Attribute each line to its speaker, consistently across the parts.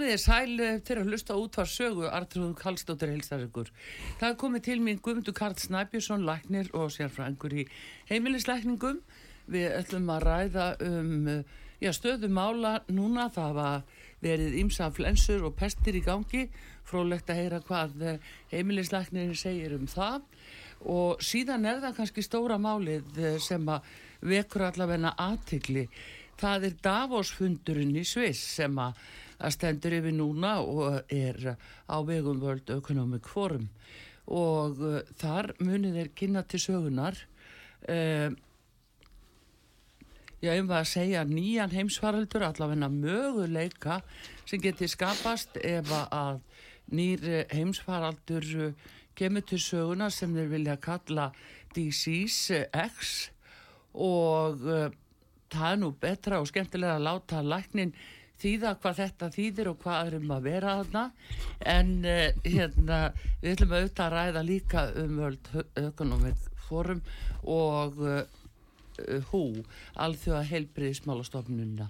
Speaker 1: Komið þér sæl til að hlusta út var sögu Artrúð Kallstóttir heilsar ykkur. Það komið til mín Guðmundur Karl Snæbjörnsson, læknir og sérfræðingur í heimilislækningum. Við ætlum að ræða um já, stöðum mála núna. Það var verið ímsa flensur og pestir í gangi. Frólægt að heyra hvað heimilislæknirinn segir um það. Og síðan er það kannski stóra málið sem að vekur allavegna aðtikli. Það er Davosfundurinn í Sviss sem að stendur yfir núna og er á vegum World Economic Forum. Og uh, þar munir þeir kynna til sögunar uh, já, um að segja nýjan heimsvaraldur, allavegna möguleika sem getur skapast ef að nýr heimsvaraldur kemur til söguna sem þeir vilja kalla Disease X og uh, það er nú betra og skemmtilega að láta læknin þýða hvað þetta þýðir og hvað er um að vera þarna en uh, hérna við ætlum auðvitað að ræða líka um World Economic Forum og uh, hú, alþjóða heilbriðismálastofnunna.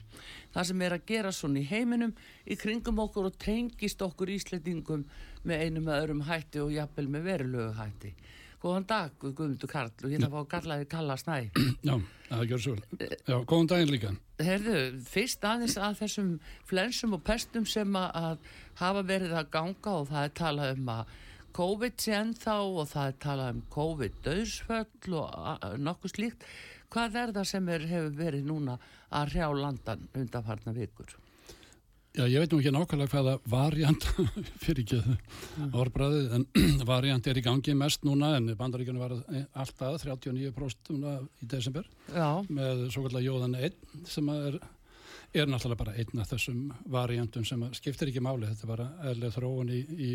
Speaker 1: Það sem er að gera svona í heiminum í kringum okkur og tengist okkur íslendingum með einum með öðrum hætti og jafnvel með verulegu hætti. Góðan dag, Guðmundur Karl, og að fá að kalla þig Kalla Snæ.
Speaker 2: Já, það gjör svo. Já, góðan daginn líka.
Speaker 1: Herðu, fyrst aðeins að þessum flensum og pestum sem að hafa verið að ganga og það er talað um að COVID sé ennþá og það er talað um COVID-döðsföll og nokkuð slíkt. Hvað er það sem er, hefur verið núna að hrjá landan undanfarnar vikur?
Speaker 2: Já, ég veit nú ekki nákvæmlega hvaða variant fyrir ekki mm. orðbræðið, en variant er í gangi mest núna en bandaríkjunum var alltaf 39% í desember
Speaker 1: Já.
Speaker 2: með svo kallar jóðan 1 sem er, er náttúrulega bara einn af þessum variantum sem skiptir ekki máli, þetta var eðlega þróun í, í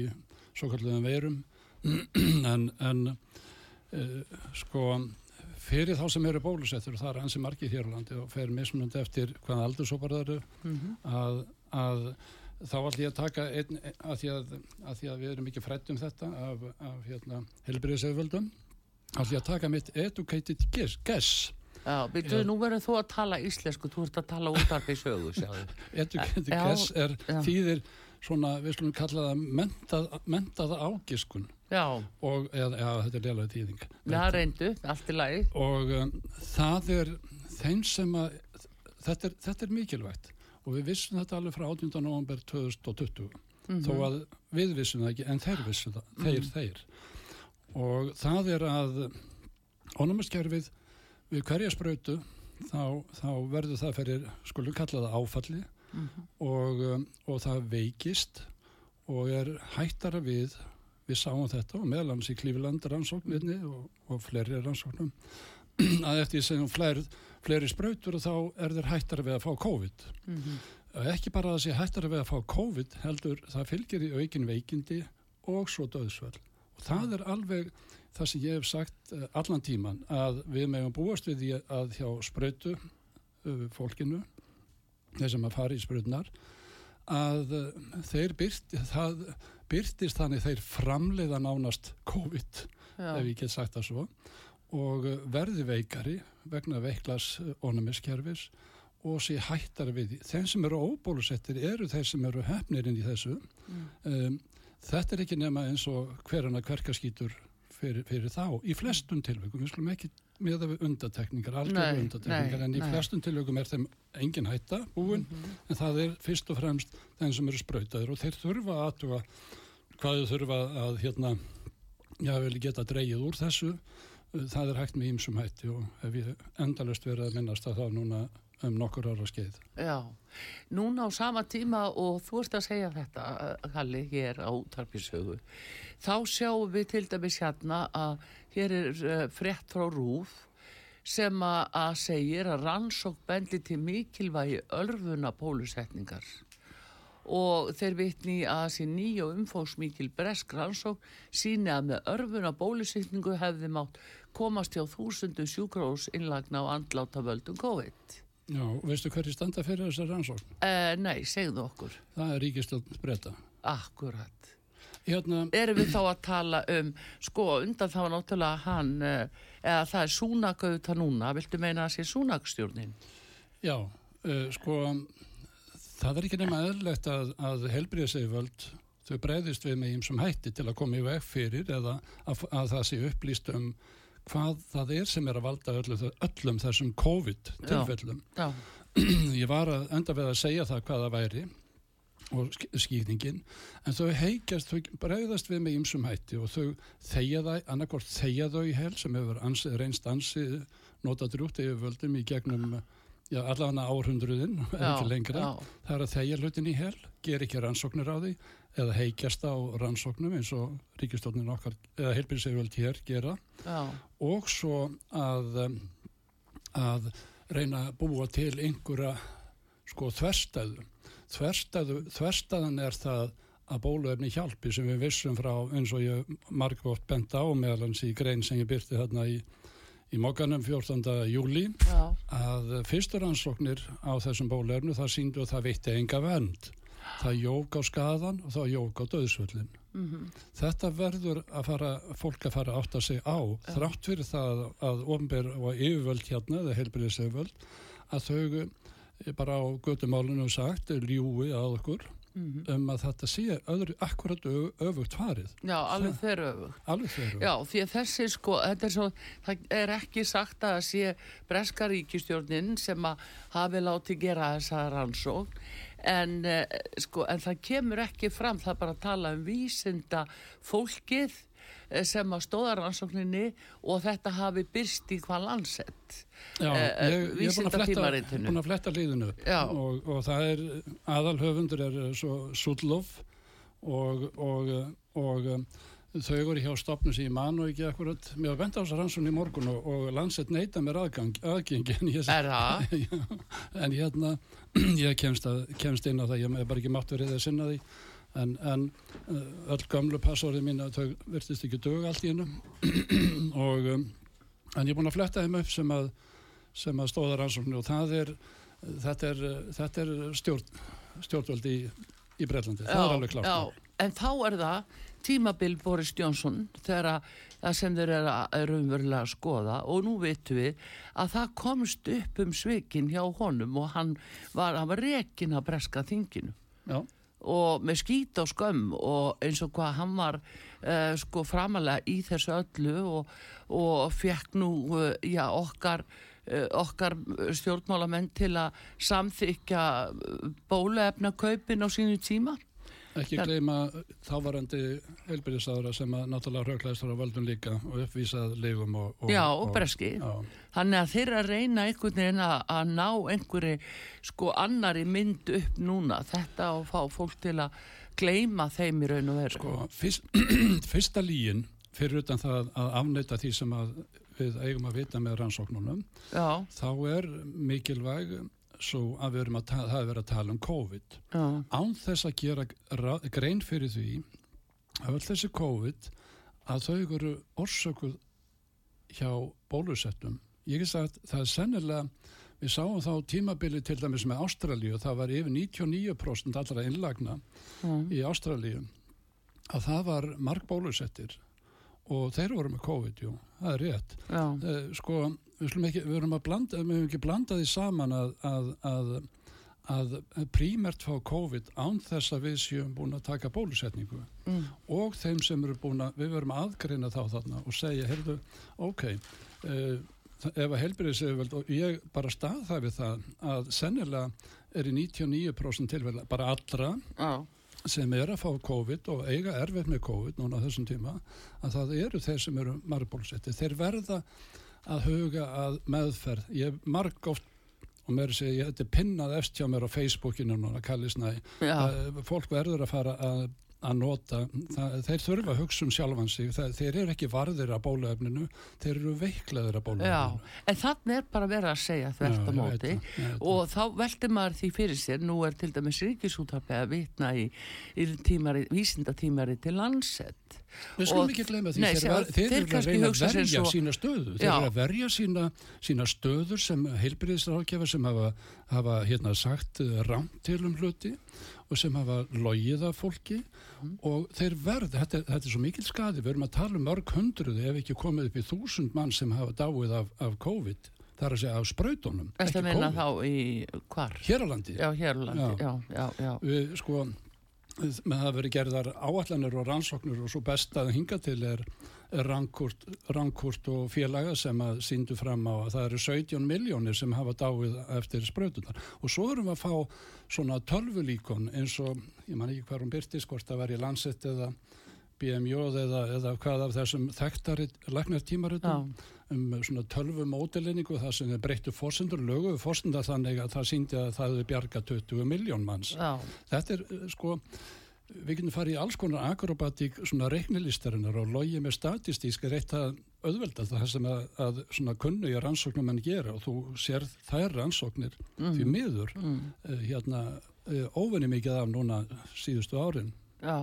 Speaker 2: svo kallarðum veirum en, en uh, sko fyrir þá sem eru bólusettur og það er hansi margi hér á landi og fer mismunandi eftir hvaða aldursópar það eru mm -hmm. að, að þá ætlum ég að taka einn að því að, að því að við erum ekki frætt um þetta af, af hérna, helbriðsauðvöldum ætlum ég að taka mitt educated guess, guess.
Speaker 1: Já, byrju, nú verður þú að tala íslensku, þú ert að tala út af því sögu
Speaker 2: Educated já, guess er já. þýðir svona, við slumum kalla það mentað, mentaða ágiskun
Speaker 1: Já.
Speaker 2: og, eða, já, þetta er leilaði tíðing
Speaker 1: Já, reyndu, allt í lagi
Speaker 2: og um, það er þeim sem að þetta er, þetta er mikilvægt og við vissum þetta alveg frá 18. november 2020 mm -hmm. þó að við vissum það ekki en þeir vissum það, þeir, mm -hmm. þeir og það er að ónumiskerfið við hverja spröytu þá, þá verður það fyrir skulum kalla það áfalli mm -hmm. og, og það veikist og er hættara við við sáum þetta og meðlans í Klífiland rannsókninni og, og fleiri rannsóknum að eftir sem fleiri, fleiri spröytur og þá er þeir hættar við að fá COVID mm -hmm. ekki bara að það sé hættar við að fá COVID heldur það fylgir í aukin veikindi og svo döðsvöld og það er alveg það sem ég hef sagt allan tíman að við meðum búast við því að hjá spröytu fólkinu þeir sem að fara í spröytunar að þeir byrti það byrtist þannig þeir framleiða nánast COVID, Já. ef ég get sagt það svo, og verði veikari vegna veiklas onumiskerfis og sé hættar við því. Þeim sem eru óbólusettir eru þeir sem eru hefnir inn í þessu. Um, þetta er ekki nema eins og hverjana hverkaskýtur fyrir, fyrir þá. Í flestum tilvægum, við skulum ekki með það við undatekningar, algjörðu undatekningar,
Speaker 1: nei,
Speaker 2: en í
Speaker 1: nei.
Speaker 2: flestum tilvægum er þeim engin hætta búin, en það er fyrst og fremst þeim sem eru sprautaður og þeir þurfa að aðtuga hvað þau þurfa að hérna, já, vel geta dreigið úr þessu. Það er hægt með ímsum hætti og hef ég endalust verið að minnast að það núna um nokkur ára skeið.
Speaker 1: Já, núna á sama tíma og þú ert að segja þetta, eh, Kalli, hér á útarpisögu, þá sjáum við til dæmis hérna að hér er uh, frétt frá Rúf sem að, segir að rannsók bendi til mikilvægi örfuna bólusetningar og þeir vitni að þessi nýja og umfóksmikil bresk rannsók síni að með örfuna bólusetningu hefði mátt komast hjá þúsundu sjúkrós innlagna á andláta völdum COVID.
Speaker 2: Já, veistu hverju standa fyrir þessar rannsókn?
Speaker 1: Uh, nei, segðu okkur.
Speaker 2: Það er ríkistjórn breyta.
Speaker 1: Akkurat.
Speaker 2: Hérna,
Speaker 1: Erum við þá að tala um, sko, undan þá náttúrulega hann, uh, eða það er súnak auðvitað núna, viltu meina að sé súnakstjórnin?
Speaker 2: já, uh, sko, það er ekki nema eðlilegt að, að helbriðsegvöld þau breyðist við með ímsum hætti til að koma í veg fyrir eða að, að það sé upplýst um hvað það er sem er að valda öllum, öllum þessum COVID-tilfellum.
Speaker 1: Já,
Speaker 2: Ég var að enda við að segja það hvað það væri og sk- skýringin en þau heikjast, þau bregðast við með ýmsum hætti og þau þegja það, annarkort þegja þau í hel sem hefur ansi, reynst ansi nota drútt yfir völdum í gegnum já, allavega áhundruðin, ekki lengra
Speaker 1: já,
Speaker 2: það er að þegja hlutin í hel, ger ekki rannsóknir á því eða heikjast á rannsóknum eins og ríkistofnin okkar eða heilbyrðsegjöld hér gera
Speaker 1: já,
Speaker 2: og svo að, um, að reyna að búa til einhverja sko þverstæðu. þverstæðu. Þverstæðan er það að bóluefni hjálpi sem við vissum frá eins og ég margótt bent á meðalans í grein sem ég byrti þarna í, í mokkanum 14. júli
Speaker 1: já,
Speaker 2: að fyrstur ansóknir á þessum bóluefnu það síndu að það veitti enga vernd. Það jók á skadan og það jók á döðsvöllin.
Speaker 1: mhm,
Speaker 2: Þetta verður að fara, fólk að fara að átta sig á, þrátt fyrir það að ofnbyr og yfirvöld hérna, eða heilbyrðisöfvöld, að þau eh, bara á göttumálunum sagt, ljúi að okkur
Speaker 1: mhm.
Speaker 2: um að þetta sé öðru, akkurat öfugt farið.
Speaker 1: já, alveg þeir öfugt.
Speaker 2: Alveg þeirra.
Speaker 1: Já, því að þessi sko, þetta er svo, það er ekki sagt að það sé breska ríkistjórnin sem að hafi látið gera þessa rannsókn, en eh, sko, en það kemur ekki fram, það bara að tala um vísinda fólkið sem að stóða rannsókninni og þetta hafi byrst í hvað landsett.
Speaker 2: Já,
Speaker 1: eh,
Speaker 2: ég, ég er búin að fletta,
Speaker 1: Já.
Speaker 2: og, og það er, aðalhöfundur er svo Sudlov og, og, og þau eru hjá stopnum sem ég man og ekki akkurat, mér var bent á þessar rannsókn í morgun og, og landsett neyta mér aðgang, aðgengi en ég,
Speaker 1: Er
Speaker 2: en hérna ég kemst, að, kemst inn á það, ég hef bara ekki mátt verið að sinna því en, en uh, öll gamlu passórið mín þau virtist ekki dög allt í hennu og um, en ég er búin að fletta þeim upp sem að sem að stóða rannsóknu og það er þetta er, þetta er stjórn, stjórnvöld í, í Breitlandi, það er alveg klárt
Speaker 1: Já, en þá er það tímabil Boris Johnson þegar að það sem þeir eru umverulega að skoða og nú veitum við að það komst upp um svikin hjá honum og hann var, var rekin að breska þinginu.
Speaker 2: Já,
Speaker 1: og með skít á skömm og eins og hvað hann var uh, sko framalega í þessu öllu og, og fekk nú uh, já, okkar, uh, okkar stjórnmálamenn til að samþykja bóluefna kaupin á sínu tíma
Speaker 2: ekki gleyma þávarandi heilbyrðisára sem að náttúrulega rauklaðist frá völdum líka og uppvísað legum og, og,
Speaker 1: Já, og breski. Þannig að þeir að reyna einhvern veginn að, að ná einhverju sko annari mynd upp núna þetta og fá fólk til að gleyma þeim í raun og veru.
Speaker 2: sko, fyrst, fyrsta lígin fyrir utan það að afneita því sem að við eigum að vita með rannsóknunum
Speaker 1: Já,
Speaker 2: þá er mikilvæg svo að við erum að, ta- það er verið að tala um COVID.
Speaker 1: Já,
Speaker 2: án þess að gera ra- grein fyrir því að þessi COVID að þau eru orsökuð hjá bólusettum. Ég hef sagt það er sennilega, við sáum þá tímabili til dæmis með Ástralíu, það var yfir 99% allra innlagna
Speaker 1: já,
Speaker 2: í Ástralíu, að það var marg bólusettir og þeir voru með COVID, jú, það er rétt.
Speaker 1: Já,
Speaker 2: Eh, Sko, við slum ekki, við erum að blanda, við erum ekki blanda því saman að, að, að, að prímert fá COVID án þess að við séum búin að taka bólusetningu.
Speaker 1: Mm,
Speaker 2: og þeim sem eru búin að, við verum aðgreina þá þarna og segja, heyrðu, ok, uh, ef að helbriðis og ég bara stað það að sennilega er í 99% tilfella, bara allra
Speaker 1: já,
Speaker 2: sem er að fá COVID og eiga erfitt með COVID núna þessum tíma, að það eru þeir sem eru margbólsetti. Þeir verða að huga að meðferð. Ég marg oft og mér sé, ég, þetta er pinnað eftir hjá mér á Facebookinu núna, kallisnæ.
Speaker 1: já,
Speaker 2: Fólk verður að fara að að nota, það, þeir þurfa að hugsa um sjálfan sig, það, þeir eru ekki varðir að bólaefninu, þeir eru veiklaðir að
Speaker 1: já,
Speaker 2: bólaefninu.
Speaker 1: en þannig er bara verið að segja þvert á
Speaker 2: Já, ég
Speaker 1: móti.
Speaker 2: veit ég veit
Speaker 1: og þá veldur maður því fyrir sér nú er til dæmis ríkisútarpið að vitna í, í tímari, vísindatímari til landsett
Speaker 2: Við skulum ekki glemja því, þeir, var, þeir,
Speaker 1: þeir
Speaker 2: eru að reyna að verja
Speaker 1: svo-
Speaker 2: sína stöðu, þeir
Speaker 1: Já.
Speaker 2: eru að verja sína, sína stöður sem heilbyrðisrákjafa sem hafa, hafa hérna, sagt rámt til um hluti. og sem hafa logið af fólki
Speaker 1: Mhm.
Speaker 2: og þeir verð, þetta, þetta er svo mikil skadi, við erum að tala um mörg hundruði ef ekki komið upp í þúsund mann sem hafa dáið af, af COVID, það er að segja af sprautunum,
Speaker 1: Þetta meina þá í hvar?
Speaker 2: hér á landi.
Speaker 1: Já, hér á landi, já, já, já.
Speaker 2: Við, sko, með það verið gerðar áallanir og rannsóknir og svo best að hinga til er, rankurt, rankurt og félaga sem að síndu fram á að það eru 17 miljónir sem hafa dáið eftir sprautunar og svo erum við að fá svona tölvulíkon eins og, ég man ekki hvað hún byrtist hvort það var í landsett eða BMJ eða, eða hvað af þessum læknartímaritum um svona tölvumótilinningu þar sem þeir breyttu fórsendur, löguðu fórsenda þannig að það síndi að það hefði bjarga 20 miljón manns.
Speaker 1: Já,
Speaker 2: Þetta er eh, sko, við getum farið í alls konar akrobatík svona reiknilistarinnar og logið með statistísk er eitt að auðvelda það sem að, að svona kunnuja rannsóknum mann gera og þú sér þær rannsóknir því miður
Speaker 1: mm,
Speaker 2: uh, hérna uh, óvenni mikið af núna síðustu árin.
Speaker 1: Já.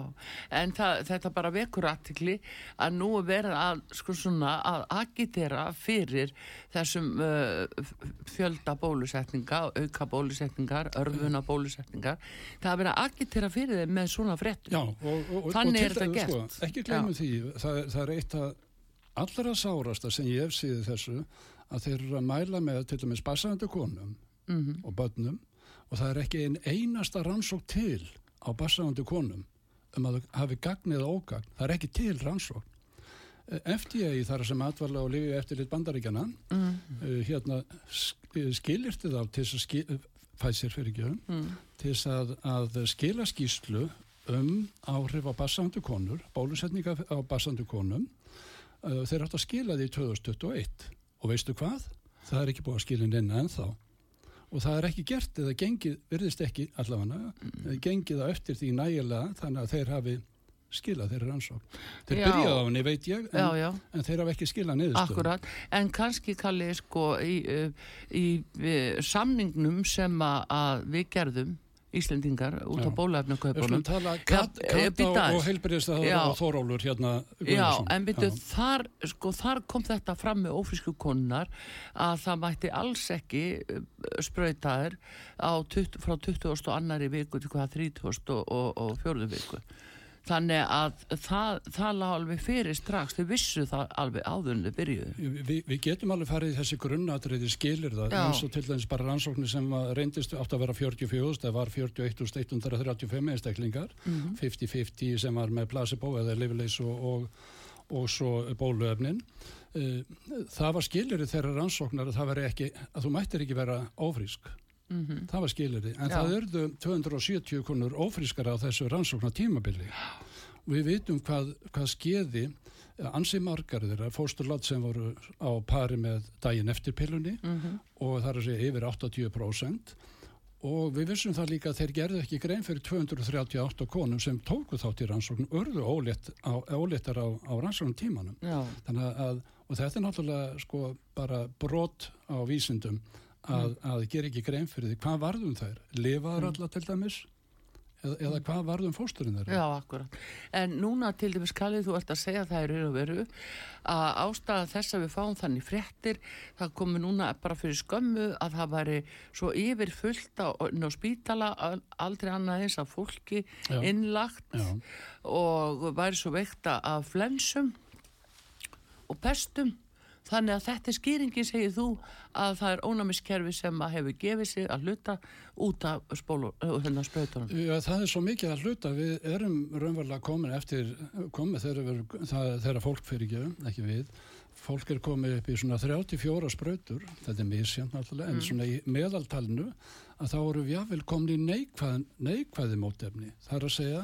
Speaker 1: En það, þetta bara vekur aðtikli að nú er verið að, sko svona, að agitera fyrir þessum uh, fjölda bólusetninga, auka bólusetningar, örfuna bólusetningar. Það að agitera fyrir þeim með svona fréttum.
Speaker 2: Já, og, og,
Speaker 1: Þannig
Speaker 2: og
Speaker 1: er þetta gert.
Speaker 2: Sko, ekki glemum því, það, það er eitt að allra sárasta sem ég hef síðið þessu að þeir eru að mæla með til dæmis bassandi konum
Speaker 1: Mm
Speaker 2: og börnum og það er ekki ein einasta rannsók til á bassandi konum um að það hafi gagn eða ógagn. Það er ekki til rannsók. FDA þar sem atvarlega og lifi eftir lit bandaríkjana
Speaker 1: mm,
Speaker 2: uh, hérna skilirti þá til þess að skil, fæsir fyrir ekki
Speaker 1: mm,
Speaker 2: til þess að, að skila skýslu um áhrif á bassandu konur, bólusetninga á bassandu konum, uh, þeir átt að skila því 2021 og veistu hvað? Það er ekki búið að skila inn ennþá og það er ekki gert eða gengið, virðist ekki allavega, mm. gengið á eftir því nægilega þannig að þeir hafi skilað þeirra rannsók. Þeir
Speaker 1: Já.
Speaker 2: byrjaði á henni, veit ég,
Speaker 1: já,
Speaker 2: en,
Speaker 1: já.
Speaker 2: en þeir hafa ekki skilað niðurstöðum.
Speaker 1: Akkurat, en kannski kalli sko í, í uh, samningnum sem að við gerðum Íslendingar út á
Speaker 2: Já.
Speaker 1: Já, eh,
Speaker 2: Kata
Speaker 1: býta
Speaker 2: og, og heilbyrðist
Speaker 1: Já.
Speaker 2: og Þórólur hérna
Speaker 1: Já, en byrju, þar, sko, þar kom þetta fram með ófrísku konunar að það mætti alls ekki sprautaðir á 20, frá 20. og annari viku til hvað 30. og, og, og 4. viku. Þannig að það, það lág alveg fyrir strax, þau vissu það alveg þau byrjuðu.
Speaker 2: Vi, við getum alveg farið í þessi grunnatriði skilir það,
Speaker 1: Já.
Speaker 2: eins og til dæmis bara rannsóknir sem reyndist átt að vera 44, það var 41.135 einstaklingar,
Speaker 1: Mhm.
Speaker 2: 50-50 sem var með placebo eða lifileys og, og, og svo bóluefnin. Eh, Það var skilirði þeirra rannsóknar að það veri ekki, að þú mættir ekki vera ófrísk.
Speaker 1: Mm
Speaker 2: Það var skilirði, en
Speaker 1: Já.
Speaker 2: það örðu 270 konur ófrískar á þessu rannsóknar tímabili. Við vitum hvað, hvað skeði ansi margar þeirra fósturlátt sem voru á pari með daginn eftir pillunni
Speaker 1: -hmm.
Speaker 2: og það er að segja yfir 80% og við vissum það líka að þeir gerðu ekki grein fyrir 238 konum sem tóku þátt í rannsóknum örðu ólétt á, óléttar á, á rannsóknum tímanum. Að, og þetta er náttúrulega sko bara brot á vísindum að, að gera ekki grein fyrir því hvað varðum þær? Lifaður alla til dæmis? Eða, eða hvað varðum fósturinn þeirra?
Speaker 1: já, akkurat. En núna til dæmis Kallið, þú ert að segja það er og veru að ástæða þess að við fáum þannig fréttir, það komi núna bara fyrir skömmu að það væri svo yfir fullt á, á spítala al- aldrei annað eins af fólki
Speaker 2: Já.
Speaker 1: innlagt
Speaker 2: Já.
Speaker 1: og væri svo veikta af flensum og pestum þannig að þetta er skýringi segir þú að það er ónæmiskerfi sem að hefur gefið sig að hluta út af spólu, hérna sprautunum.
Speaker 2: Já, það er svo mikið að hluta, við erum raunverulega komin eftir, komið þegar, fólk fyrir ekki, ekki við, fólk er komið upp í svona 34 sprautur, þetta er misjönd náttúrulega, en svona í meðaltalinu að þá eru við jáfnvel komin í neikvæð, neikvæði mótefni, það er að segja,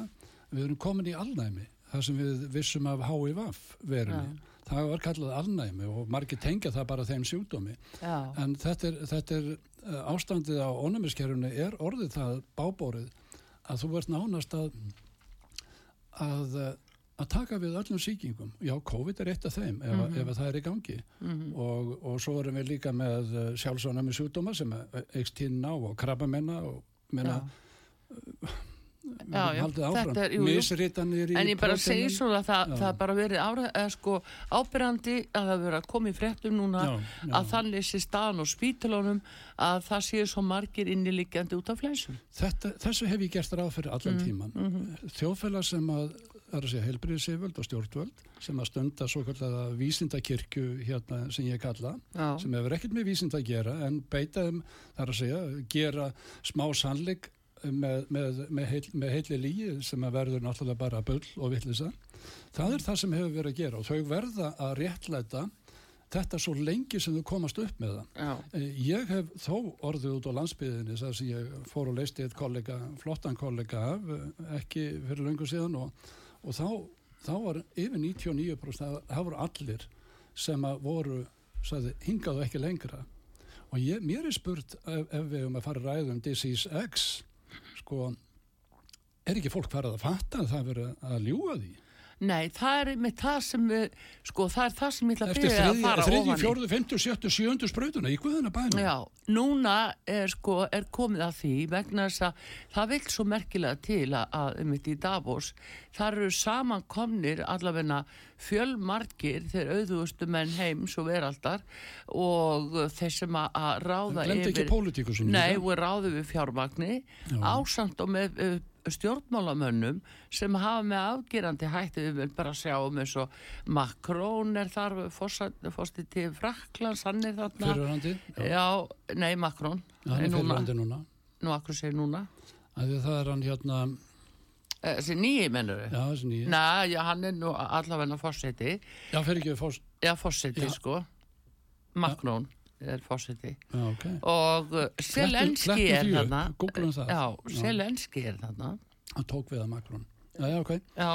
Speaker 2: við erum komin í alnæmi, það sem við vissum af HIVAF verunni.
Speaker 1: Já.
Speaker 2: Það var kallað alnæmi og margir tengja það bara þeim sjúkdómi.
Speaker 1: Já,
Speaker 2: En þetta er, þetta er uh, ástandið á ónæmiskerfunu er orðið það bábórið að þú ert nánast að að, að taka við öllum sýkingum. Já, COVID er eitt af þeim ef,
Speaker 1: Mhm.
Speaker 2: ef að það er í gangi og, og svo erum við líka með uh, sjálfsónami sjúkdóma sem eikst tíðna og krabbamenna og menna,
Speaker 1: Já, já,
Speaker 2: áfram.
Speaker 1: þetta er- jú, jú. En ég bara segi
Speaker 2: próteinum.
Speaker 1: svo að það,
Speaker 2: Já.
Speaker 1: það bara verið ára, sko, ábyrjandi að það verið að koma í fréttum núna
Speaker 2: Já, já.
Speaker 1: að þannig sé staðan og spítalunum að það séu svo margir inniliggjandi út af.
Speaker 2: Þetta, þessu hef ég gert ráð fyrir allan
Speaker 1: Mm,
Speaker 2: tíman. Þjóðfélag sem að, er að segja, heilbriðsiföld og stjórnvöld sem að stunda svo kallega vísindakirkju hérna sem ég kalla,
Speaker 1: Já,
Speaker 2: sem hefur ekkert með vísind að gera en beita þeim, það er að segja, gera smá sannleik með, með, með, heil, með heilli líi sem verður náttúrulega bara bull og vittlisa. Það er það sem hefur verið að gera og þau verða að réttlæta þetta svo lengi sem þau komast upp með það.
Speaker 1: já,
Speaker 2: Eh, Ég hef þó orðið út á landsbyðinni þess að ég fór og leisti eitt kollega, flottan kollega af, eh, ekki fyrir löngu síðan og, og þá, þá var yfir 99% það, það voru allir sem að voru, sagði, hingaðu ekki lengra. Og ég, mér er spurt ef, ef við um að fara að ræða um Disease X, sko, er ekki fólk farið að fatta að það er verið að ljúga því?
Speaker 1: Nei, það er með það sem við, sko, það er það sem ég ætla að
Speaker 2: Eftir
Speaker 1: byrja að fara ofan í.
Speaker 2: fjórðu, femtu, sjöttu, sjöndu sprautuna í guðuna bænum.
Speaker 1: Já, núna er sko, er komið að því vegna þess að það vil svo merkilega til að, að um þetta í Davos, þar eru samankomnir allavegna fjölmarkir þeir auðvustu menn heims og veraldar og þeir sem að, ráða
Speaker 2: Glemdi ekki pólitíkusunum
Speaker 1: Nei,
Speaker 2: líka.
Speaker 1: og ráðu við fjármagni
Speaker 2: Já.
Speaker 1: ásamt og með uh, stjórnmálamönnum sem hafa með afgerandi hætti við vil bara sjá um eins og Macron er þar fórsti til Fraklands, hann er þarna
Speaker 2: Fyrirhandi?
Speaker 1: Já, nei, Macron
Speaker 2: hann
Speaker 1: er
Speaker 2: fyrirhandi núna.
Speaker 1: nú akkur segir núna
Speaker 2: að það er hann hérna,
Speaker 1: Eh, þessi nýji mennur
Speaker 2: já þessi nýja.
Speaker 1: Nei, já, hann er nú allavega fórseti
Speaker 2: Já, fyrir ekki fórst,
Speaker 1: Já, fórseti,
Speaker 2: Já.
Speaker 1: sko Macron er fórseti
Speaker 2: já, ok.
Speaker 1: og uh, Selenski
Speaker 2: Flettum
Speaker 1: er þarna. Já. Selenski er þarna.
Speaker 2: Hann tók við að Macron. Já, já, ok,
Speaker 1: Já,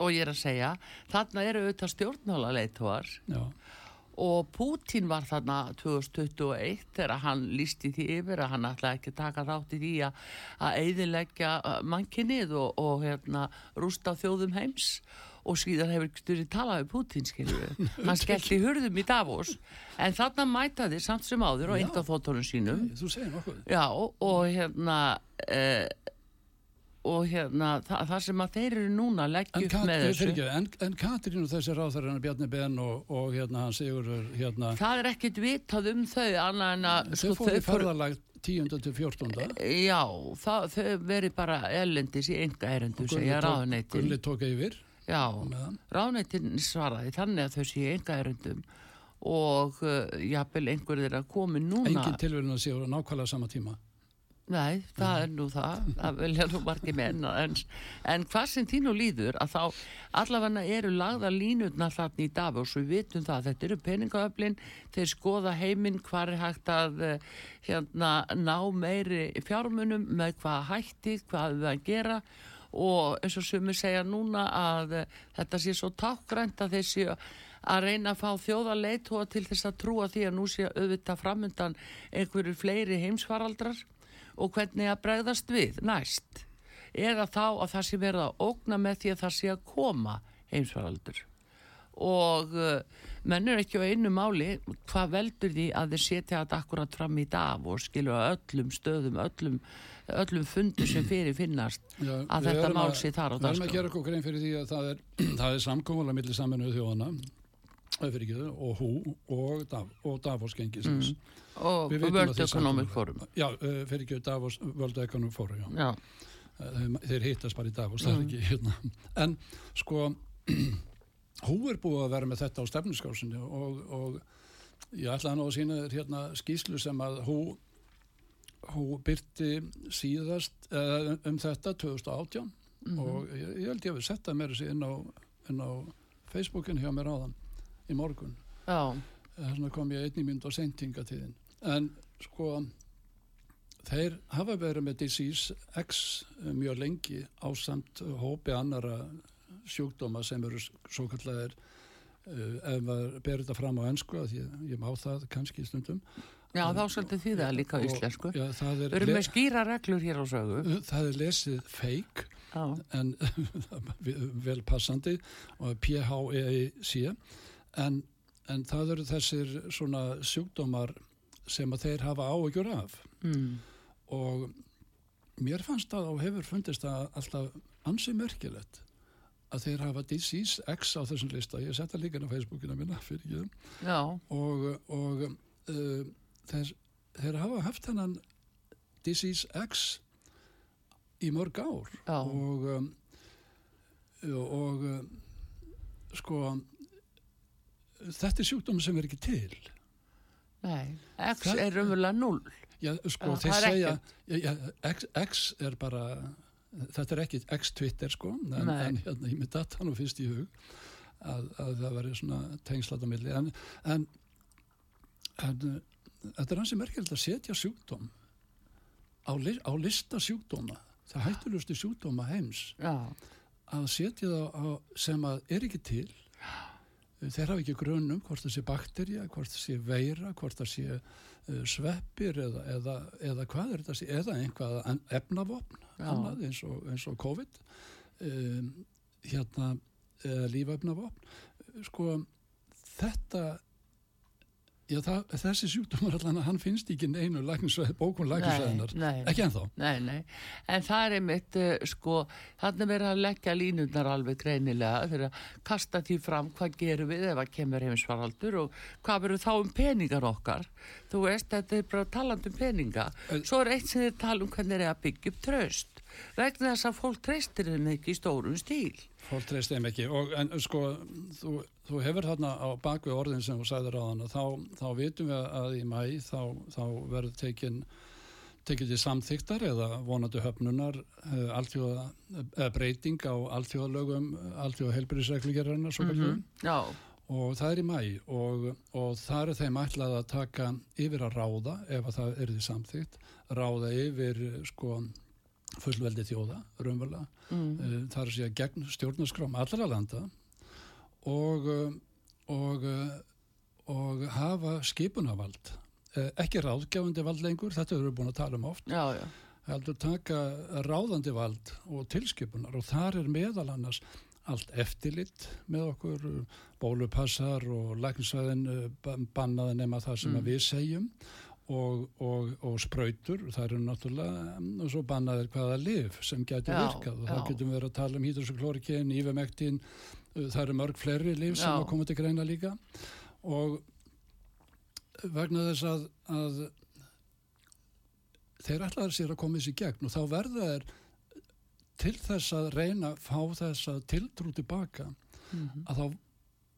Speaker 1: og ég er að segja þarna eru auðvitað stjórnmálaleitóar
Speaker 2: já,
Speaker 1: og Pútín var þarna 2021 þegar hann lísti því yfir að hann ætlaði ekki taka þátt í því að, að eiðilegja mannkinnið og, og hérna, rústa þjóðum heims. og síðan hefur ekki styrri talað við Pútín skilju. Hann skellti hurðum í Davos en þarna mætaði samt sem áður og einnig þóttunum sínum
Speaker 2: þú segir nokkuð.
Speaker 1: Já, og, og hérna eh, og hérna það, það sem að þeir eru núna
Speaker 2: Kat,
Speaker 1: með
Speaker 2: eh,
Speaker 1: þessu
Speaker 2: fyrirgefðu, en, en Katrín og þessi ráþar hennar Bjarni Ben og, og hérna hann Sigur hérna,
Speaker 1: það er ekkit vitað um þau annað en að
Speaker 2: þau fóru í ferðalag 10. til 14.
Speaker 1: Já, það, þau verið bara ellendis í enga erendu segja ráðneitin.
Speaker 2: Gulli tók yfir
Speaker 1: Já, ráðneitin svaraði þannig að þau séu enga erendum og uh, jafnvel einhverjir að komi núna.
Speaker 2: engin tilvægna séu á nákvæmlega sama tíma.
Speaker 1: Nei, það er nú það, það vilja nú margir menn en, en hvað sem þínu líður að þá allavega eru lagða línutna þarna í dag og svo við vitum það, þetta eru peningaöflin, þeir skoða heiminn hvað er hægt að eh, hérna, ná meiri fjármunum með hvað hætti, hvað við að gera. og eins og sumir segja núna að eh, þetta sé svo tákgrænt að séu að reyna að fá þjóðarleitóa til þess að trúa því að nú sé auðvitað framundan einhverju fleiri heimsfaraldrar. Og hvernig að bregðast við næst? Eða þá að það sé verið að ógna með því að það sé að koma heimsfaraldur og uh, menn er ekki á einu máli hvað veldur því að þeir setja þetta akkurat fram í dag og skilur að öllum stöðum, öllum, öllum fundur sem fyrir finnast
Speaker 2: Já,
Speaker 1: að þetta mál sé þar á
Speaker 2: Við erum að
Speaker 1: dagskrá.
Speaker 2: gera okkur grein fyrir því að það er, er samkómulega millir saminuðu þjóðana eh, ekki, og hú og, Dav, og Davos gengisins
Speaker 1: og
Speaker 2: vitum að
Speaker 1: World Economic Forum
Speaker 2: Já, fyrir ekki Davos World Economic Forum já.
Speaker 1: já,
Speaker 2: Eh, þeir, hittast bara í Davos það er
Speaker 1: Mm.
Speaker 2: ekki hérna en sko hú er búið að vera með þetta á stefniskásinu og, og ég ætlaði nú að sína þér hérna skýslu sem að hú hú byrti síðast uh, um þetta 2018
Speaker 1: Mhm.
Speaker 2: og ég, ég held ég að við setta mér þessi inn á, inn á Facebookin hjá mér áðan í morgun.
Speaker 1: Já,
Speaker 2: þess vegna kom ég einni mynd á sendingatíðin en sko þeir hafa verið með Disease X mjög lengi á samt hópi annara sjúkdóma sem eru svo kallar uh, ef maður ber þetta fram á ennsku að ég, ég má það kannski stundum
Speaker 1: já þá svolítið því það líka
Speaker 2: Og-
Speaker 1: íslensku.
Speaker 2: já, það,
Speaker 1: Við
Speaker 2: er,
Speaker 1: erum með skýra reglur hér á sögu.
Speaker 2: það er lesið fake
Speaker 1: Já,
Speaker 2: en vel passandi og P-H-E-I-C en, en það eru þessir svona sjúkdómar sem að þeir hafa áhugjur af
Speaker 1: mm.
Speaker 2: og mér fannst það og hefur fundist það alltaf ansið merkilegt að þeir hafa Disease X á þessum lista ég setja líka inn á Facebookina minna fyrir ekki
Speaker 1: já,
Speaker 2: og, og uh, þeir, þeir hafa haft hennan Disease X í mörg ár
Speaker 1: Já.
Speaker 2: og um, og um, sko þetta er sjúkdómi sem er ekki til
Speaker 1: nei. X
Speaker 2: Það-
Speaker 1: er umverulega 0.
Speaker 2: já, sko, þeir segja já, X, X er bara þetta er ekki X-Twitter sko en, en hérna, ég með data nú fyrst í hug að, að það veri svona tengslat á milli. En, en, en þetta er hansi merkilegt að setja sjúkdóm á, li, á lista sjúkdóma það hættulegustu sjúkdóma heims.
Speaker 1: Já,
Speaker 2: að setja það á, sem að er ekki til þeir hafa ekki grunum hvort það sé bakterja, hvort það sé veira hvort það sé uh, sveppir eða, eða, eða hvað er þetta sé eða einhvað efnavopn annað eins og, eins og COVID. Um, hérna lífefnavopn. Sko þetta já, það, þessi sjúkdómar allan hann finnst ekki einu læknisvæði, bókun læknisvæðinar
Speaker 1: nei.
Speaker 2: ekki ennþá
Speaker 1: Nei, nei, en það er einmitt, uh, sko, þannig verið að leggja línundar alveg greinilega þegar kasta því fram hvað gerum við ef að kemur heimsvaraldur og hvað verður þá um peningar okkar. Þú veist, þetta er bara talandi um peninga.
Speaker 2: En-
Speaker 1: Svo er eitt sem þið tala um hvernig er að byggja upp tröst. Vegna þess að fólk treystir þeim ekki í stórum stíl.
Speaker 2: Fólk treyst þeim ekki og en sko þú, þú hefur þarna á bakvið orðin sem þú sagðir á hana þá, þá vitum við að í mæ þá, þá verður tekin tekið til samþyktar eða vonandi höfnunar uh, alþjóða, uh, breyting á alþjóðalögum alþjóða helbriðsreglugerðarna svo mm
Speaker 1: Já,
Speaker 2: og það er í mæ og, og það er þeim ætlað að taka yfir að ráða ef að það er því samþygt ráða yfir sko fullveldi þjóða, raunverulega.
Speaker 1: Mm.
Speaker 2: uh, það er að segja gegn stjórnarskrám allra landa og, uh, og, uh, og hafa skipunavald uh, ekki ráðgjafandi vald lengur, þetta erum við búin að tala um oft.
Speaker 1: Já, já,
Speaker 2: heldur taka ráðandi vald og tilskipunar og þar er meðal annars allt eftirlitt með okkur bólupassar og læknisvæðin bannaði nema það sem
Speaker 1: Mm.
Speaker 2: við segjum og, og, og sprautur, það eru náttúrulega um, og svo bannaðir hvaða lif sem getur
Speaker 1: Já,
Speaker 2: virkað. Og það getum verið að tala um hydroxyklorikin, ívermektin það eru mörg fleiri lif sem að koma til greina líka og vegna þess að, að þeir ætlaður sér að koma þessi gegn og þá verða þeir til þess að reyna að fá þess að tiltrú tilbaka
Speaker 1: Mhm.
Speaker 2: að þá,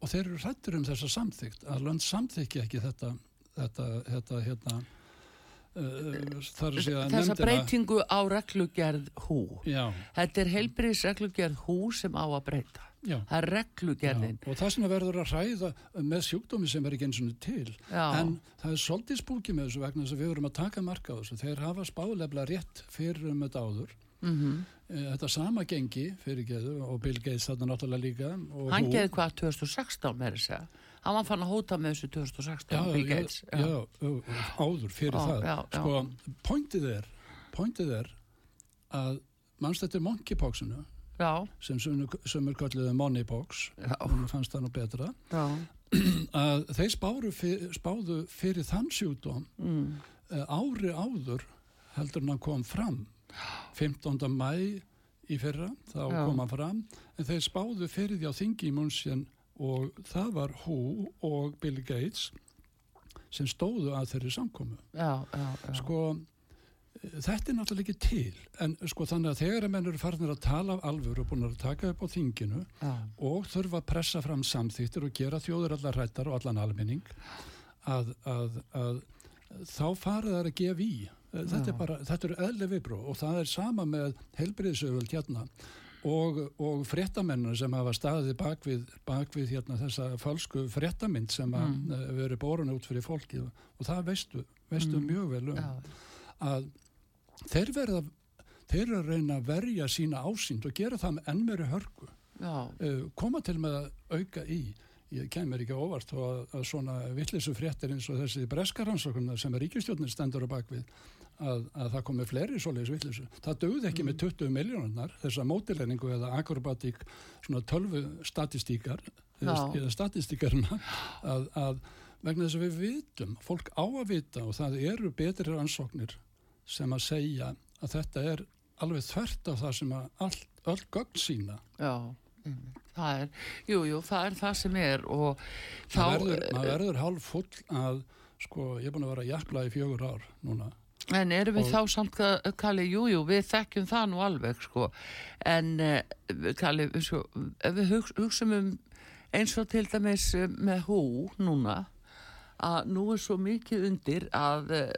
Speaker 2: og þeir eru hrættur um þessa samþygt að lönd samþykja ekki þetta þetta, þetta hérna uh, þar að segja
Speaker 1: þessa breytingu á reglugerð hú.
Speaker 2: já,
Speaker 1: Þetta er heilbriðs reglugerð hú sem á að breyta.
Speaker 2: Já,
Speaker 1: Það er reglugerðin.
Speaker 2: já, og það sem verður að hræða með sjúkdómi sem er ekki eins og til
Speaker 1: Já.
Speaker 2: en það er svolítið spúki með þessu vegna þess að við vorum að taka marka á þessu þeir hafa spáðlefla rétt fyrir um þetta áður
Speaker 1: Mm
Speaker 2: Eh, Þetta sama gengi fyrir geðu og Bill Gates þarna náttúrulega líka.
Speaker 1: Hann geði hvað 2016 með þess að Hann var fann að hóta með þessu 2016 Bill Gates.
Speaker 2: áður fyrir það. Sko, pointið er, pointið er að mannstættir monkeypoxinu
Speaker 1: já,
Speaker 2: sem kölluðu moneypox,
Speaker 1: já,
Speaker 2: og fannst það nú betra,
Speaker 1: já.
Speaker 2: að þeir spáru fyr, spáðu fyrir þann sjúkdóm
Speaker 1: Mm.
Speaker 2: eh, ári áður heldur hann kom fram 15. mæ í fyrra, þá
Speaker 1: Já.
Speaker 2: kom hann fram en þeir spáðu fyrir því á þingi í munnsinn og það var Who og Bill Gates sem stóðu að þeirri
Speaker 1: já.
Speaker 2: sko þetta er náttúrulega ekki til en sko þannig að þegar að menn eru farnir að tala af alvöru og búin að taka upp á þinginu
Speaker 1: Já.
Speaker 2: og þurfa að pressa fram samþýttir og gera þjóður allar rættar og allan almenning að, að, að þá farið það að gefa í þetta
Speaker 1: Já.
Speaker 2: er bara, þetta eru eðli viðbró og það er sama með helbriðsöföld hérna og, og fréttamennur sem hafa staðið bakvið, bakvið hérna þessa falsku fréttamind sem að
Speaker 1: Mm.
Speaker 2: mm. veri borun út fyrir fólki og, og það veistu, veistu
Speaker 1: Mm.
Speaker 2: mjög vel um
Speaker 1: Já.
Speaker 2: að þeir verða þeir eru að reyna að verja sína ásýnd og gera það með enn meiri hörku uh, koma til með að auka í ég kemur ekki óvart að, að svona vittlisu fréttir eins og þessi breskaransóknar sem er ríkistjórnir stendur á bakvið að, að það komi fleiri svoleiðis vittlisu. Það dögði ekki með 20 miljónar þessa mótilegningu eða akrobatík svona tölvu statistíkar eða,
Speaker 1: Já.
Speaker 2: eða statistíkarna að, að vegna þess að við vitum, fólk á að vita og það eru betri rannsóknir sem að segja að þetta er alveg þvert á það sem að all, öll gögn sína
Speaker 1: Já. einmitt. Það er, jú, jú, það er það sem er og þá,
Speaker 2: maður verður, verður hálf full að sko, ég er búin að vera að jakla í fjögur ár núna
Speaker 1: en erum við
Speaker 2: og-
Speaker 1: þá samt að Kalli, jú, jú, við þekkjum það nú alveg, sko, en uh, Kalli, sko, ef við hug, hugsum um eins og til dæmis eh, með hú núna, að nú er svo mikið undir að uh,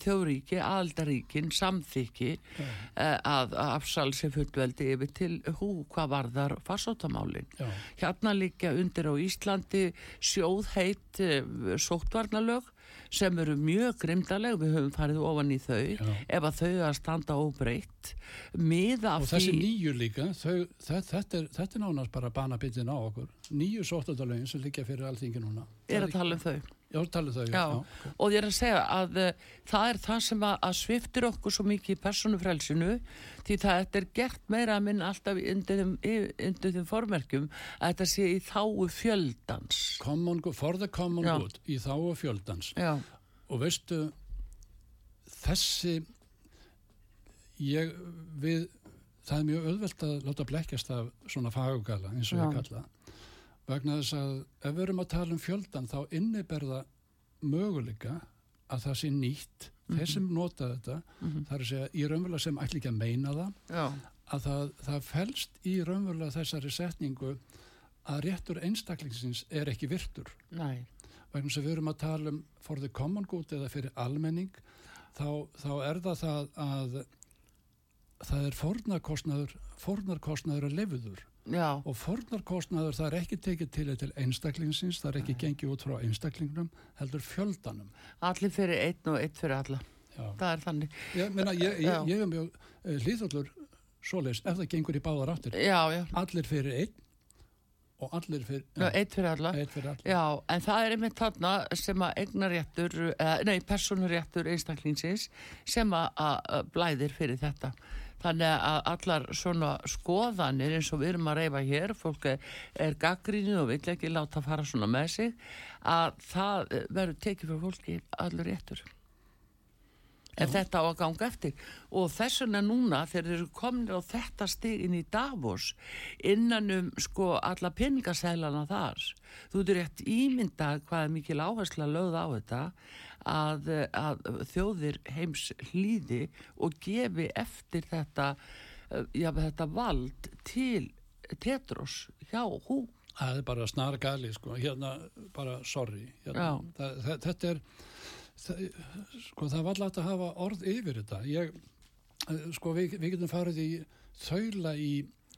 Speaker 1: þjóðríki, aldaríkin, samþykki uh, að, að afsal sér fullveldi yfir til hú hvað varðar farsóttamálin.
Speaker 2: já,
Speaker 1: Hérna liggja undir á Íslandi sjóðheit uh, sóttvarnalög sem eru mjög grimdaleg, við höfum farið ofan í þau,
Speaker 2: Já.
Speaker 1: ef að þau að standa óbreytt, miða
Speaker 2: og þessi nýju líka þau, þetta, þetta, er, þetta er nánast bara banabittin á okkur nýju sóttadalögin sem liggja fyrir alþingi núna
Speaker 1: er að tala um þau.
Speaker 2: Já, tala þau,
Speaker 1: Já, og ég er að segja að uh, það er það sem að, að sviftir okkur svo mikið í persónufrelsinu því það er gert meira að minn alltaf undir þeim, formerkjum að þetta sé í þáu fjöldans.
Speaker 2: common, good- for the common
Speaker 1: Já.
Speaker 2: good í þáu fjöldans
Speaker 1: Já,
Speaker 2: og veistu þessi ég við það er mjög auðvelt að láta blekkjast af svona fagugala eins og
Speaker 1: Já.
Speaker 2: ég kalla vegna þess að ef við erum að tala um fjöldan þá inniberða möguleika að það sé nýtt. Þeir sem nota þetta
Speaker 1: Mhm.
Speaker 2: það er að segja í raunverulega sem ætli ekki að meina það
Speaker 1: já,
Speaker 2: að það, það felst í raunverulega þessari setningu að réttur einstaklingsins er ekki virtur.
Speaker 1: Næ,
Speaker 2: vegna þess að við erum að tala um for the common good eða fyrir almenning þá, þá er það það að það er fornarkostnaður fornarkostnaður að lifiður
Speaker 1: já,
Speaker 2: og fornarkostnaður það er ekki tekið til til einstaklingsins, það er ekki gengið út frá einstaklingnum, heldur fjöldanum
Speaker 1: allir fyrir einn og einn fyrir alla.
Speaker 2: Já.
Speaker 1: Það er þannig.
Speaker 2: Ég, meina, ég, ég, ég er mjög uh, hlýðallur svoleiðis ef það gengur í báðar áttir
Speaker 1: Já, já,
Speaker 2: allir fyrir einn og allir fyrir,
Speaker 1: já einn fyrir alla.
Speaker 2: einn fyrir allir
Speaker 1: Já, en það er einmitt þarna sem að eignaréttur, eh, nei, personuréttur einstaklingsins sem að, að blæðir fyrir þetta. Þannig að allar svona skoðanir eins og við erum að reyfa hér, fólk er, er gaggrínu og vill ekki láta fara svona með sig, að það eh, verður tekið fyrir fólki allur réttur. Ef þetta á að ganga eftir. Og þess vegna núna þegar þeir eru komin á þetta stig inn í Davos innan um sko alla peningasælana þar. Þú ert rétt ímyndað hvað er mikil áhersla lögð á þetta að, að þjóðir heims hlýði og gefi eftir þetta, eh, já, þetta vald til Tetros hjá hú.
Speaker 2: Það er bara snar gali, sko, hérna, bara sorry, hérna, það, þetta er, það, sko, það var alltaf að hafa orð yfir þetta. Ég, eh, sko, við, við getum farið í þaula í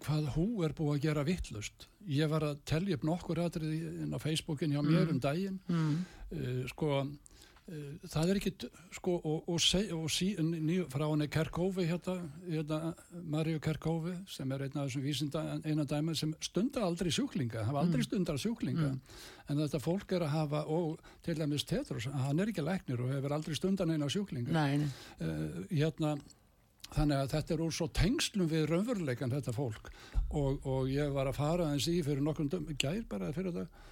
Speaker 2: hvað hú er búið að gera vittlust. Ég var að telja upp nokkur atriði inn á Facebookin hjá mér um daginn,
Speaker 1: Mm.
Speaker 2: uh, sko, það er ekki, sko, og, og, og sí, ný, frá henni Kerkófi hérna, hérna Maríu Kerkófi sem er einn af þessum vísinda, eina dæma sem stundar aldrei sjúklinga, hafa aldrei stundar sjúklinga, en þetta fólk er að hafa, og til dæmis Tetros, hann er ekki læknir og hefur aldrei stundan eina sjúklinga,
Speaker 1: Nei, nei.
Speaker 2: uh, hérna, þannig að þetta er úr svo tengslum við raunveruleikan þetta fólk. Og, og ég var að fara eins í fyrir nokkrum döm, gær bara fyrir þetta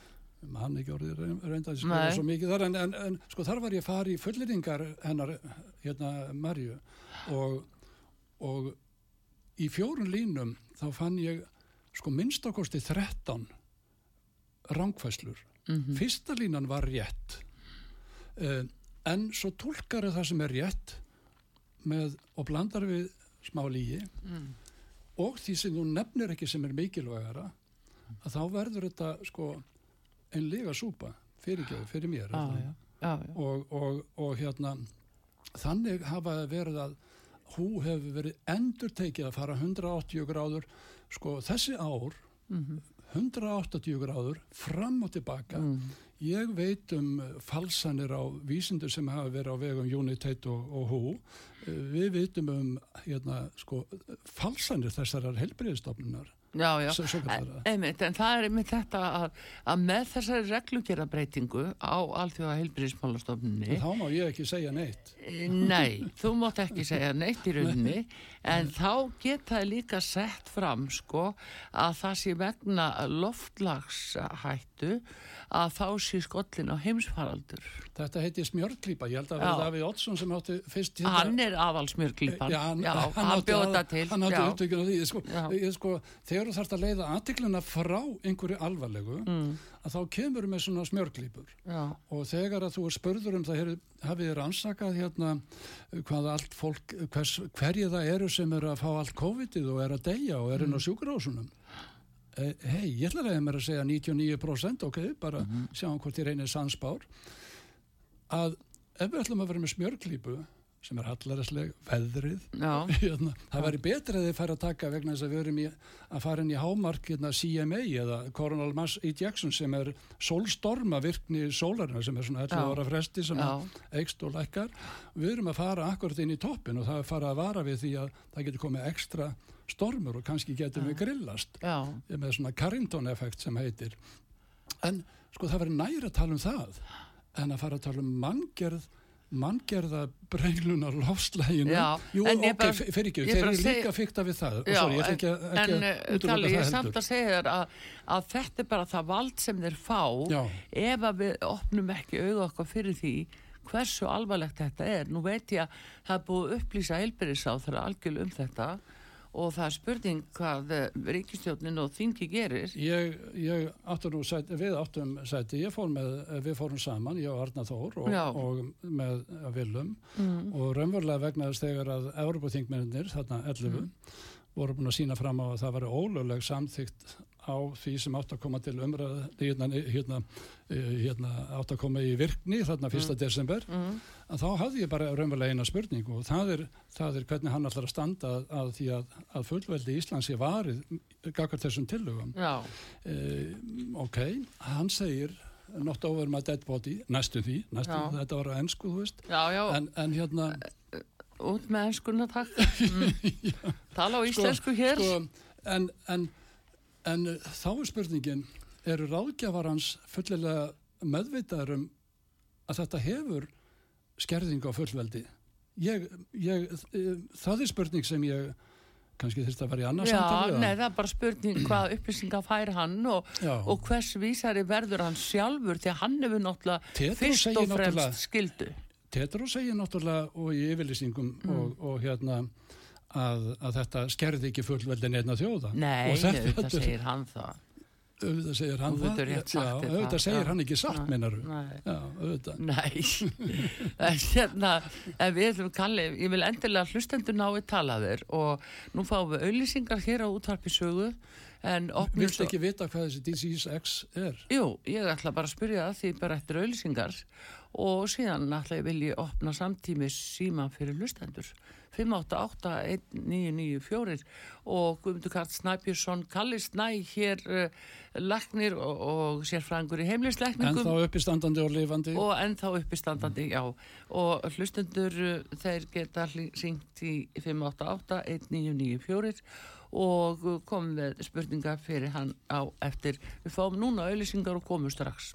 Speaker 2: hann ekki orðið reynda að
Speaker 1: Nei.
Speaker 2: svo mikið þar. En, en, en sko þar var ég að fara í fulleringar hennar hérna Marju og, og í fjórun línum þá fann ég sko minnstakosti 13 rángfæslur
Speaker 1: Mm
Speaker 2: fyrsta línan var rétt. Uh, en svo tólkar það sem er rétt með, og blandar við smá lígi
Speaker 1: Mm.
Speaker 2: og því sem þú nefnir ekki sem er mikilvægara að þá verður þetta sko ein lega súpa fyrirgjöðu fyrir mér
Speaker 1: Já,
Speaker 2: það?
Speaker 1: já, já, já.
Speaker 2: og, og, og hérna þannig hafa verið að hú hefur verið endur tekið að fara 180 gráður sko þessi ár
Speaker 1: Mhm.
Speaker 2: 180 gráður fram og tilbaka
Speaker 1: Mm.
Speaker 2: ég veit um falsanir á vísindur sem hafa verið á vegum Unitate og, og hú við veitum um hérna, sko, falsanir þessarar helbriðstofnunar
Speaker 1: Já, já,
Speaker 2: það.
Speaker 1: einmitt, en það er einmitt þetta að, að með þessari reglugerabreitingu á alþjóða heilbyrðismálastofnunni
Speaker 2: þá má ég ekki segja neitt.
Speaker 1: Nei, þú mátt ekki segja neitt í rauninni. En þá geta líka sett fram sko að það sé vegna loftlagshættu að þá sé skollin á heimsfaraldur.
Speaker 2: þetta heiti smjörklípa, ég held að það Davíð Oddsson sem átti fyrst hérna-
Speaker 1: Hann er aðalsmjörglípan,
Speaker 2: Já, hann,
Speaker 1: já,
Speaker 2: hann,
Speaker 1: hann
Speaker 2: átti
Speaker 1: bjóða
Speaker 2: aðal-
Speaker 1: til.
Speaker 2: Hann átti
Speaker 1: já.
Speaker 2: upptökun á því, sko, ég, sko, þegar þú þarfst að leiða aðtikluna frá einhverju alvarlegu,
Speaker 1: Mm,
Speaker 2: að þá kemur með svona smjörklípur.
Speaker 1: já,
Speaker 2: Og þegar að þú er spurður um það, hafið þér ansakað hérna hvað allt fólk, hvers, hverju það eru sem eru að fá allt COVID-ið og eru að deyja og eru inn á
Speaker 1: Mm.
Speaker 2: sjúkurásunum. E, Hei, ég ætla að reyða mér að segja 99%, ok, bara
Speaker 1: Mhm.
Speaker 2: sjáum hvort ég reynir sansbár, að ef við ætlum að vera með smjörklípu, sem er hallaræsleg, veðrið,
Speaker 1: já,
Speaker 2: hérna, það væri betra að þið færi að taka vegna þess að við erum í, að fara inn í hámark hérna, CMA eða Coronal Mass Ejection sem er sólstorma virkni sólarina sem er svona 11
Speaker 1: Já.
Speaker 2: ára fresti sem eikst og lækkar. Við erum að fara akkurat inn í toppin og það er fara að vara við því að það getur komið ekstra stormur og kannski getum við grillast
Speaker 1: já,
Speaker 2: með svona Carrington-effekt sem heitir. En sko það verður næri að tala um það en að fara að tala um manngerð manngerða brenglunar lofslæginu jú, ok,
Speaker 1: bara-
Speaker 2: fyrir ekki, þeir eru líka fykta við það.
Speaker 1: Já,
Speaker 2: Sorry, ekki, ekki
Speaker 1: en eh, Kalli, ég samt að segja þér að, að þetta er bara það vald sem þeir fá
Speaker 2: Já.
Speaker 1: ef að við opnum ekki auða okkar fyrir því hversu alvarlegt þetta er. Nú veit ég að það er búið upplýsa heilbyrðisá þeirra algjörlega um þetta og það er spurning hvað eh, ríkistjórnin og þingi gerir.
Speaker 2: Ég, ég áttu nú sæti, við áttum sæti, ég fór með, við fórum saman, ég og Arna Þór og,
Speaker 1: Já.
Speaker 2: og með Vilum
Speaker 1: Mm.
Speaker 2: og raunverulega vegna þess þegar að Európa-þingmennir, þarna 11,
Speaker 1: Mm.
Speaker 2: voru búin að sína fram á að það var ólögleg samþygt á því sem átt að koma til umræð, hérna, hérna, eh, hérna átt að koma í virkni þarna 1. desember,
Speaker 1: Mm.
Speaker 2: að þá hafði ég bara raunverulega eina spurningu og það er, það er hvernig hann ætlar að standa að, að því að, að fullveldi Íslands sé varið gagart þessum tillögum.
Speaker 1: Já,
Speaker 2: Uh, ok, hann segir not over my dead body, næstu því næstu,
Speaker 1: Já.
Speaker 2: þetta var á ennsku, þú veist
Speaker 1: já, já,
Speaker 2: en, en hérna
Speaker 1: út með enskuna takk. Mm. Tala á íslensku hér.
Speaker 2: sko, en, en, en uh, þá er spurningin eru ráðgjafar hans fullilega meðvitaður um að þetta hefur skerðing á fullveldi ég, ég, uh, það er spurning sem ég kannski þurfti að vera í annars
Speaker 1: Já,
Speaker 2: samtali
Speaker 1: nei, það er bara spurning hvað upplýsingar fær hann og,
Speaker 2: Já.
Speaker 1: og hvers vísari verður hann sjálfur því að hann hefur náttúrulega fyrst og fremst skildu.
Speaker 2: Tetro segir náttúrulega og í yfirlýsingum
Speaker 1: Mm.
Speaker 2: og, og hérna að, að þetta skerði ekki fullveldin einna þjóða.
Speaker 1: Nei, þetta segir hann það.
Speaker 2: auðvitað segir hann
Speaker 1: þér
Speaker 2: auðvitað
Speaker 1: það,
Speaker 2: segir
Speaker 1: já.
Speaker 2: hann ekki satt já, auðvitað.
Speaker 1: Hérna, ég vil endilega hlustendur ná í talaðir og nú fáum við auðlýsingar hér á útvarpi sögu en opnum
Speaker 2: viltu ekki vita hvað þessi Disease X er?
Speaker 1: Jú, ég ætla bara að spyrja það því bara eftir auðlýsingar og síðan ætla ég vilja opna samtímis síma fyrir hlustendur 588-1994 og Guðmundur Karl Snæbjörnsson Kalli Snæ hér uh, laknir og, og sérfræðingur í
Speaker 2: en
Speaker 1: heimlisleikningum
Speaker 2: þá uppistandandi og lifandi.
Speaker 1: Og ennþá uppistandandi, já. Og hlustendur uh, þeir geta ringt í 588-1994 og uh, komum með spurningar fyrir hann á eftir. Við fáum núna auðlýsingar og komum strax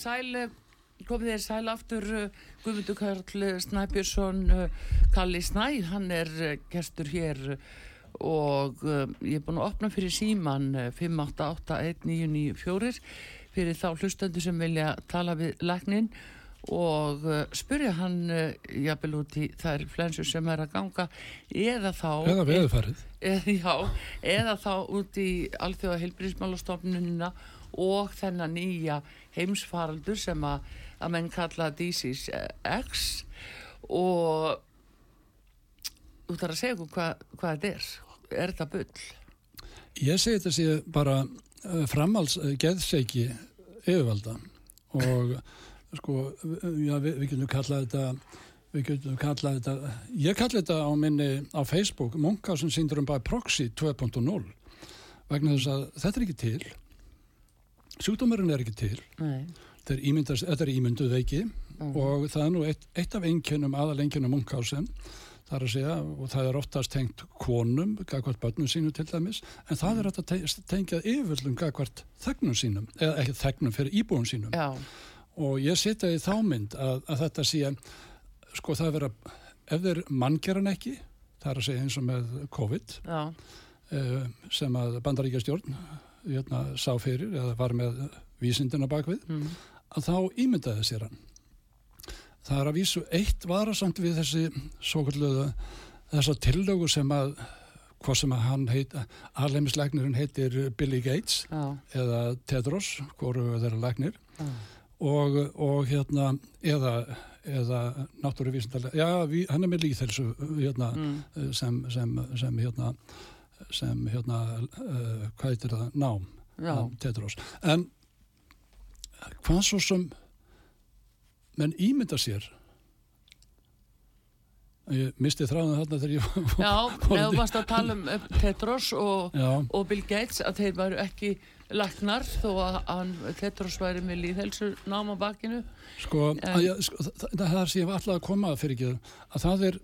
Speaker 1: Komið þið sæl, komið þið sæl aftur uh, Guðmundur Karl Snæbjörnsson, uh, Kalli Snæ, hann er uh, gestur hér og uh, ég er búin að opna fyrir síman uh, 5881994 fyrir þá hlustendur sem vilja tala við læknin og uh, spyrja hann uh, jafnvel út í þær flensur sem er að ganga eða þá
Speaker 2: Eða veðufarið.
Speaker 1: eða, eða þá út í alþjóða heilbríðismálastofnunina og þennan nýja heimsfaraldur sem að, að menn kalla Disease X. Og þú þarf að segja okkur hvað, hvað þetta er. Er þetta bull?
Speaker 2: Ég segi þetta sé bara uh, framhalds uh, geðseiki yfirvalda. Og sko, já, við, við getum kallað þetta við getum kallað þetta ég kalla þetta á minni á Facebook Munkhausen syndrom by proxy 2.0 vegna þess að þetta er ekki til sjúkdómurinn er ekki til. Þetta er, þetta er ímynduð veiki og það er nú eitt, eitt af einkennum aðal einkennum Munkhausen. Það er að segja og það er oftast tengt konum gagvart börnum sínum til dæmis en það er að te- tengja yfirvöldum gagvart þegnum sínum, eða ekki þegnum fyrir íbúum sínum.
Speaker 1: Já,
Speaker 2: og ég setja í þá mynd að, að þetta sé sko það vera ef þeir manngeran ekki það er að segja eins og með COVID
Speaker 1: já,
Speaker 2: uh, sem að bandaríkjastjórn hérna, sá fyrir eða var með vísindina bakvið
Speaker 1: mm.
Speaker 2: að þá ímyndaði sér hann það er að vísu eitt varasamt við þessi svo kalluðu þessa tillögu sem að hvað sem að hann heit alheimislegnirinn heitir Billy Gates
Speaker 1: já,
Speaker 2: eða Tedros, hvoru þeirra legnir
Speaker 1: já.
Speaker 2: og, og hérna eða, eða náttúruvísindalega, já, við, hann er með líþelsu hérna,
Speaker 1: Mm.
Speaker 2: sem, sem, sem hérna sem hérna, uh, hvað heitir það, nám Tedros, en hvað svo sem menn ímynda sér ég misti þráðan þarna þegar ég
Speaker 1: Já, neðu varst að tala um eh, Tedros og, og Bill Gates að þeir væru ekki lagnar þó að hann, Tedros væri með líðhelsu nám á bakinu.
Speaker 2: Sko,
Speaker 1: En-
Speaker 2: að, sko það, það, það sem ég var alltaf að koma að fyrir ekki að það er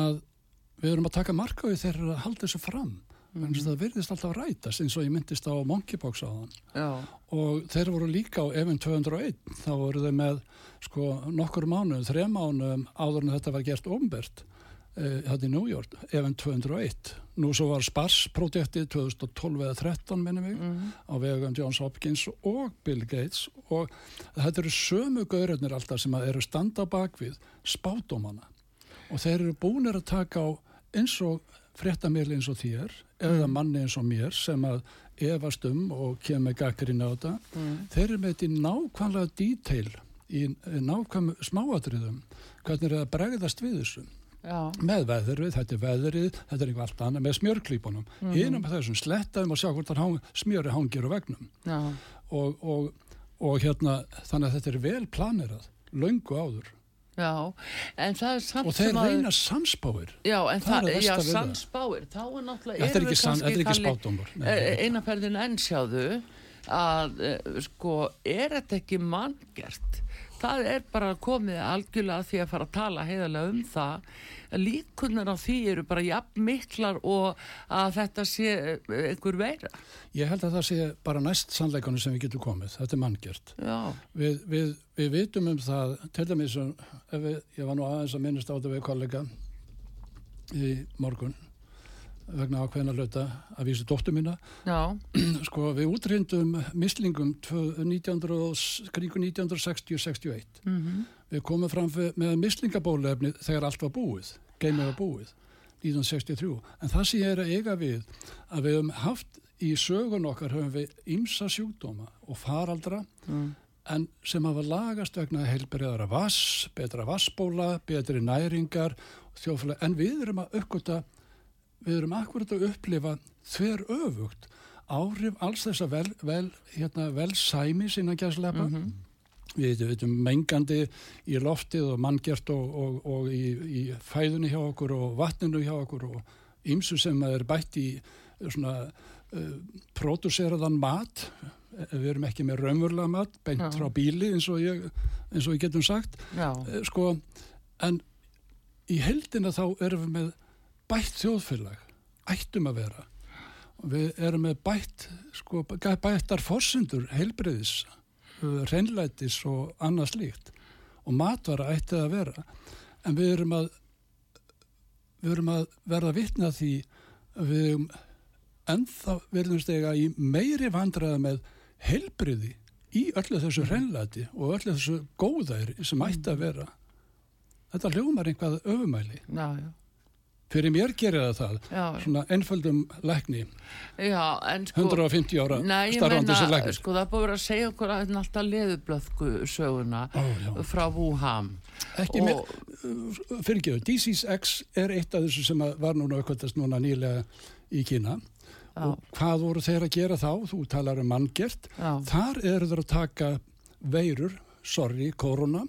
Speaker 2: að við erum að taka marka við þegar að halda þessu fram. Mm. en það virðist alltaf rætast eins og ég myndist á Monkeypox á þann
Speaker 1: Já,
Speaker 2: og þeir voru líka á Event 201 þá voru þeir með sko nokkur mánuðum, þrejum mánuðum áður en þetta var gert ombert eh, hérna í New York, Event 201 nú svo var Spars-projektið 2012 eða 13 minnum við á vegum Johns Hopkins og Bill Gates. Og þetta eru sömu gaurarnir alltaf sem eru standa bakvið spátumana og þeir eru búinir að taka á eins og fréttamil eins og þér eða manni eins og mér sem að efast um og kemur gaggrinn á þetta þeir eru með þetta í nákvæmlega detail í nákvæm smáatriðum hvernig er að bregðast við þessu.
Speaker 1: Já,
Speaker 2: með veðrið, þetta er veðrið þetta er eitthvað allt annað, með smjörklípunum. Mm. hinum þessum slettaðum og sjá hvort hann hang, smjöri hangir á vegnum og, og, og hérna þannig að þetta er vel planerað löngu áður
Speaker 1: já En það er samt
Speaker 2: og þeir reyna samspáir
Speaker 1: Já, en
Speaker 2: Það
Speaker 1: það, já, sannspáir. Þá er náttúrulega
Speaker 2: þetta er san, er spátumur
Speaker 1: eh, einaferðin enn sjáðu að eh, sko er þetta ekki manngert það er bara komið algjörlega því að fara að tala heiðarlega um það. Líkunar á því eru bara jafn miklar og að þetta sé eh, einhver veira.
Speaker 2: Ég held að það sé bara næst sannleikanum sem við getum komið. Þetta er manngjert
Speaker 1: já,
Speaker 2: við, við, við vitum um það til dæmis ég var nú aðeins að minnast á þetta við kollega í morgun vegna ákveðna hluta að vísi dóttur mína.
Speaker 1: Já,
Speaker 2: sko við útrindum mislingum tvö- 1900, kringu 1960-61
Speaker 1: mm
Speaker 2: við komum fram með mislingabólefni þegar allt var búið geimið var búið 1963 en það sem ég er að eiga við að við höfum haft í sögun okkar höfum við ymsa sjúkdóma og faraldra
Speaker 1: mm.
Speaker 2: en sem hafa lagast vegna heilbriðara vass, betra vassbóla, betri næringar, þjófælega, en við erum að uppgöta, við erum akkurat að upplifa þver öfugt áhrif alls þess að vel, vel, hérna, vel sæmi sína gæslepa. Við veitum mengandi í loftið og manngjert og, og, og í, í fæðunni hjá okkur og vatninu hjá okkur og ymsu sem er bætt í svona uh, pródúseraðan mat við erum ekki með raunverulega mat beint
Speaker 1: Já.
Speaker 2: frá bíli eins og ég, eins og ég getum sagt
Speaker 1: já,
Speaker 2: Eh, sko, en í heldina þá erum við með bætt þjóðfélag. Ættum að vera. Við erum með bætt sko, bættar forsendur heilbreyðis uh, reynlætis og annað slíkt. Og matvara ætti það að vera. En við erum að við erum að verða vitna því við erum ennþá verðum stega í meiri vandræða með helbriði í öllu þessu reynlæti og öllu þessu góðæri sem ætti að vera. Þetta hljómar einhvað öfumæli.
Speaker 1: Já, já.
Speaker 2: Fyrir mér gerir það það.
Speaker 1: Já,
Speaker 2: svona einföldum lækni.
Speaker 1: Já, en sko
Speaker 2: 150 ára starfandi sem læknir.
Speaker 1: sko það búið að segja okkur að þetta er alltaf leðublöðku söguna
Speaker 2: Ó,
Speaker 1: frá Wuhan.
Speaker 2: Ekki með,
Speaker 1: og,
Speaker 2: fyrirgeðu, Disease X er eitt af þessu sem var núna aukvöldast núna nýlega í Kína.
Speaker 1: Já.
Speaker 2: og hvað voru þeir að gera þá? Þú talar um manngert. Þar eru þeir að taka veirur sorry, korona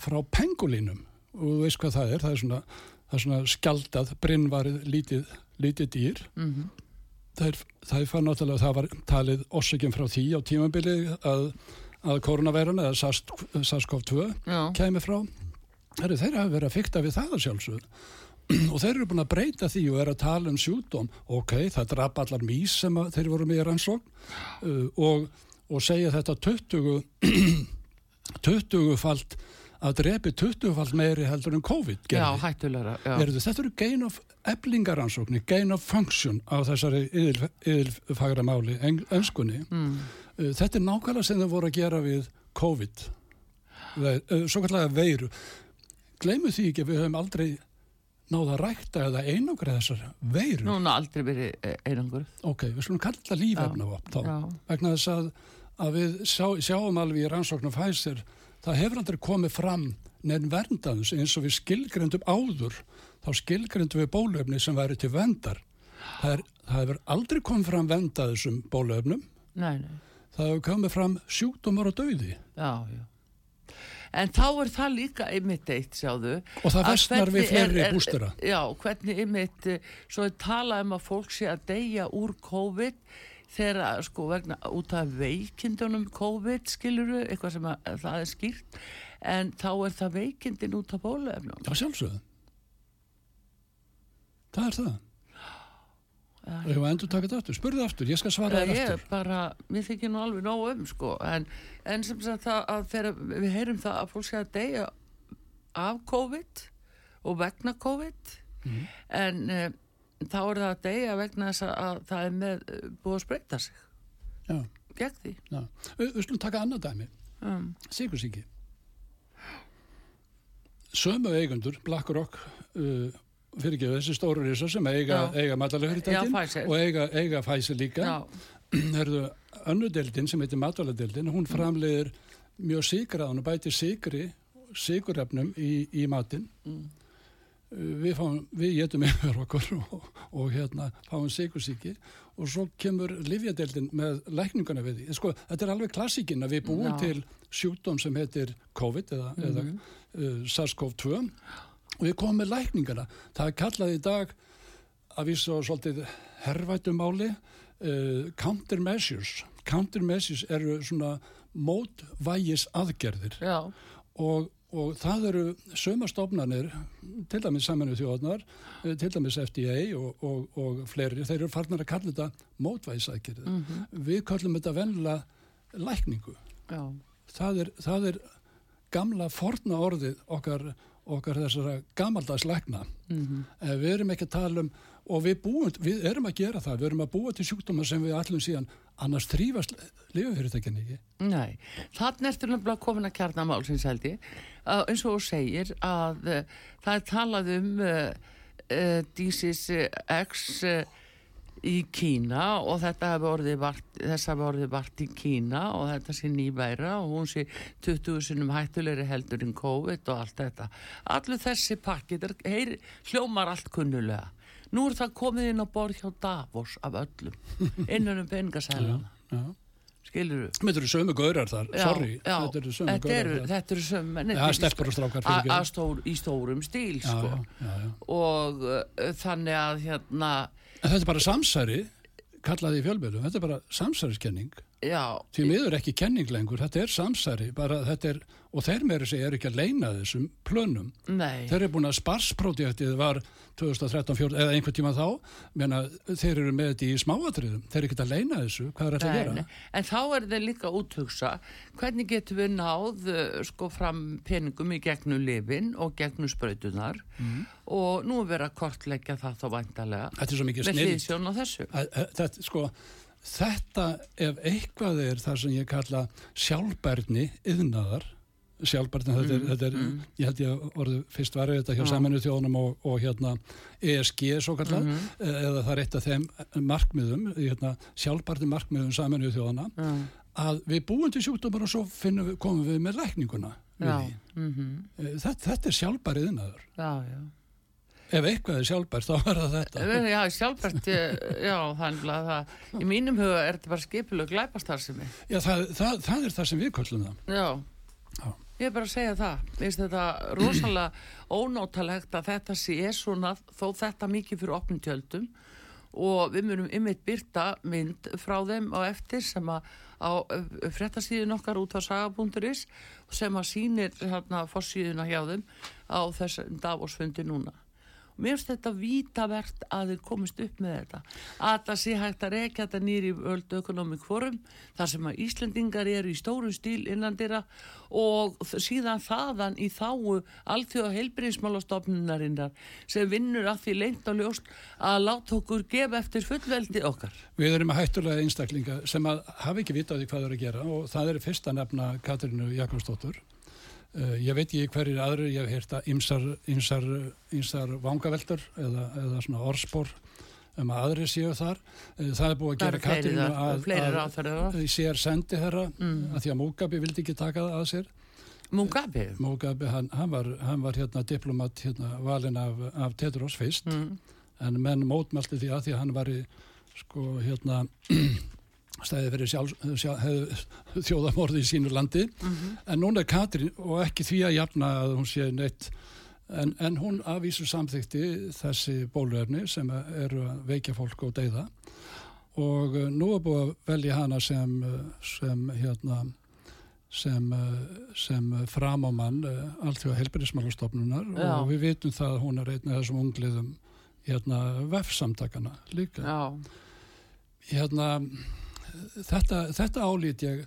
Speaker 2: frá pengulínum og þú veist hvað það er? Það er svona, það er svona skjaldað brinnvarið lítið, lítið dýr. Það er, það er fann náttúrulega það var talið orsökjum frá því á tímabili að, að koronaveiran eða SARS- SARS-CoV-2
Speaker 1: já,
Speaker 2: kæmi frá. Heru, þeir hafa verið að fykta við það að sjálfsögð og þeir eru búin að breyta því og er að tala um sjúdóm ok, það draf allar mís sem þeir voru með í rannsókn. Uh, og, og segja þetta 20 20 falt að drepi 20 falt meiri heldur en COVID
Speaker 1: já,
Speaker 2: gerði.
Speaker 1: hættulegra já,
Speaker 2: Heyrðu, þetta eru gain of eblingarannsóknir, gain of function á þessari yðilfagra máli, önskunni.
Speaker 1: mm,
Speaker 2: Þetta er nákvæmlega sem þau voru að gera við COVID, svo kallega veiru. Gleimu því ekki að við höfum aldrei náða að rækta eða einangra þessar veiru.
Speaker 1: núna aldrei verið eh, einangur
Speaker 2: Ok, við skulum kalla þetta lífefnavopn þá.
Speaker 1: já,
Speaker 2: Vegna þess að, að við sjá, sjáum alveg í rannsóknum Pfizer, það hefur aldrei komið fram nefn verndaðus eins og við skilgrendum áður, þá skilgrendum við bólöfni sem væri til vendar. Það, er, það hefur aldrei komið fram vendaðusum bólöfnum,
Speaker 1: nei, nei
Speaker 2: það hefur komið fram sjúkdómar og dauði.
Speaker 1: já, já En þá er það líka einmitt eitt, sjáðu.
Speaker 2: Og það
Speaker 1: að
Speaker 2: versnar við fleiri bústera.
Speaker 1: Já, hvernig einmitt, eh, svo er talað um að fólk sé að deyja úr COVID þegar, sko, vegna út af veikindunum COVID, skiluru, eitthvað sem að, það er skýrt, en þá er það veikindin út af bóluefnum.
Speaker 2: Já, sjálfsögðu. Það er það. Ef við endur þetta aftur, spurðu aftur, ég skal svara þér
Speaker 1: ég
Speaker 2: aftur.
Speaker 1: bara, mér þykir nú alveg nóg um sko, en, en sem sagt það að þegar við heyrum það að fólk sé að deyja af COVID og vegna COVID
Speaker 2: Mhm.
Speaker 1: en um, þá er það að deyja vegna þess að, að það er með uh, búið að spreita sig
Speaker 2: Já,
Speaker 1: gegn því
Speaker 2: já. Við, slum taka annað dæmi.
Speaker 1: um,
Speaker 2: Sigursíki. Sömu eigundur, BlackRock, uh, fyrir ekki þessi stóru risa sem eiga, eiga matalafyrirtækin og eiga, eiga Pfizer líka.
Speaker 1: Já,
Speaker 2: Herðu, önnudeldin sem heitir mataladeldin, hún framleiðir mjög sigraðan og bætir sigri, sigurefnum í, í matinn.
Speaker 1: Mm.
Speaker 2: Við, fáum, við getum yfir okkur og, og hérna fáum sigursíki og svo kemur livjadeldin með lækninguna við því. Sko, þetta er alveg klassíkin að við búum
Speaker 1: Já.
Speaker 2: til sjúkdóm sem heitir COVID eða, eða uh, SARS-CoV-2 og við komum með lækningana. Það er kallað í dag að vísa á svolítið herrvætumáli uh, countermeasures. Countermeasures eru svona mótvægis aðgerðir
Speaker 1: já,
Speaker 2: og, og það eru sömastofnanir, til dæmis saminu þjóðnar, eh, til dæmis FDA og, og, og fleiri, þeir eru farnar að kalla þetta mótvægisaðgerðir.
Speaker 1: Mhm.
Speaker 2: Við kallum þetta vennilega lækningu. Það er, það er gamla forna orðið okkar, okkar þessara gamaldags lækna.
Speaker 1: mhm,
Speaker 2: Eh, Við erum ekki að tala um, og við, búum, við erum að gera það, við erum að búa til sjúkdóma sem við allum síðan annars þrýfast lifafyrirtækjan ekki.
Speaker 1: nei þannig ertu nefnilega komin að kjarna málsins held ég uh, eins og þú segir að uh, það er talað um uh, uh, Disease X uh, í Kína og þetta hefur orðið vart, þess hefur orðið vart í Kína og þetta sé nýværa og hún sé 20 sinum hættulegri heldur en COVID og allt þetta. Allur þessi pakki, þetta er- heyr, hljómar allt kunnulega. Nú er það komið inn á borð hjá Davos af öllum, innan um peningasælana,
Speaker 2: Já.
Speaker 1: skilur þú?
Speaker 2: Þetta eru sömu gaurar þar, sorry,
Speaker 1: já,
Speaker 2: þetta eru sömu gaurar þar.
Speaker 1: þetta eru sömu menn,
Speaker 2: Já,
Speaker 1: stór, í stórum stíl
Speaker 2: Já,
Speaker 1: sko.
Speaker 2: já, já, já.
Speaker 1: og uh, þannig að hérna
Speaker 2: En þetta er bara samsæri, kallaði í fjölbjörnum, þetta er bara samsæriskenning
Speaker 1: Já,
Speaker 2: því miður ekki kenning lengur, þetta er þetta er, og þeir meiri segja er ekki að leina þessum plönum
Speaker 1: nei.
Speaker 2: þeir eru búin að sparsprojektið var 2013 eða einhvern tíma þá menna, þeir eru með þetta í smáatriðum þeir eru ekki að leina þessu, hvað er þetta að gera
Speaker 1: nei. En þá er þeir líka úthugsa hvernig getum við náð uh, sko fram peningum í gegnum lifin og gegnum sprautunar
Speaker 2: Mhm.
Speaker 1: og nú er verið að kortleggja það þá væntalega
Speaker 2: þetta er svo mikið snill sko, þetta ef eitthvað er það sem ég kalla sjálfbærni yðnaðar sjálfbærni, þetta er, þetta er ég held ég að orðu fyrst var þetta hjá
Speaker 1: Já.
Speaker 2: saminu þjóðunum og, og hérna ESG svo kallað, eða það er eitt af þeim markmiðum, hérna, sjálfbærni markmiðum saminu þjóðuna
Speaker 1: Já,
Speaker 2: að við búum til sjúkdómar og svo finnum við, komum við með lækninguna við
Speaker 1: já,
Speaker 2: því.
Speaker 1: mm
Speaker 2: þetta, þetta er sjálfbæri yðnaður
Speaker 1: já, já.
Speaker 2: Ef eitthvað er sjálfbært þá er það þetta
Speaker 1: Eh, Já, sjálfbært, eh, já, þannig að það, í mínum huga er þetta bara skipileg glæpastarðsemi.
Speaker 2: Já, það, það, það er það sem við köllum það
Speaker 1: Já.
Speaker 2: Já.
Speaker 1: Ég er bara að segja það. Mér finnst þetta rosalega ónótalegt að þetta sé svona þó þetta mikið fyrir opnum tjöldum og við munum ymmit byrta mynd frá þeim á eftir sem að á frettasíðun okkar út á saga.is sem að sýnir hérna fórsíðuna hjá þeim á þessum Davosfundi núna. Mér finnst þetta vítavert að þeir komist upp með þetta. Að það sé hægt að rekja þetta nýri World Economic Forum þar sem að Íslendingar eru í stórum stíl innandira og þ- síðan þaðan í þáu alþjóða heilbyrðismálastofnunarinnar sem vinnur að því lengt og ljóst að láta okkur gefa eftir fullveldi okkar.
Speaker 2: Við erum að hættulega einstaklinga sem að hafa ekki vitað því hvað það er að gera og það er fyrst að nefna Katrínu Jakobsdóttur. Uh, ég veit ekki hverjir aðrir, ég hef heyrt að ymsar, vangaveltur eða, eða svona orspor um að aðrir séu þar. Uh, það er búið að gera
Speaker 1: þar-
Speaker 2: að, að, að sér sendi þeirra
Speaker 1: Mm.
Speaker 2: að því að Mugabe vildi ekki taka það að sér.
Speaker 1: Mugabe.
Speaker 2: Mugabe, hann, hann, var, hann var hérna diplomat hérna, valin af, af Tedros fyrst
Speaker 1: Mm.
Speaker 2: en menn mótmælti því að því að hann var í sko hérna stæði fyrir sjálf, sjálf, þjóðamorði í sínu landi.
Speaker 1: Mhm.
Speaker 2: en núna er Katrín og ekki því að jafna að hún sé neitt en, en hún afvísu samþykti þessi bóluefni sem eru að veikja fólk og deyða. Og uh, nú er búið að velja hana sem, uh, sem hérna sem, uh, sem framámann uh, alltjóða helbærismálastofnunar og við vitum það að hún er einn af þessum ungliðum hérna vefsamtakana líka.
Speaker 1: Já,
Speaker 2: hérna þetta, þetta álít ég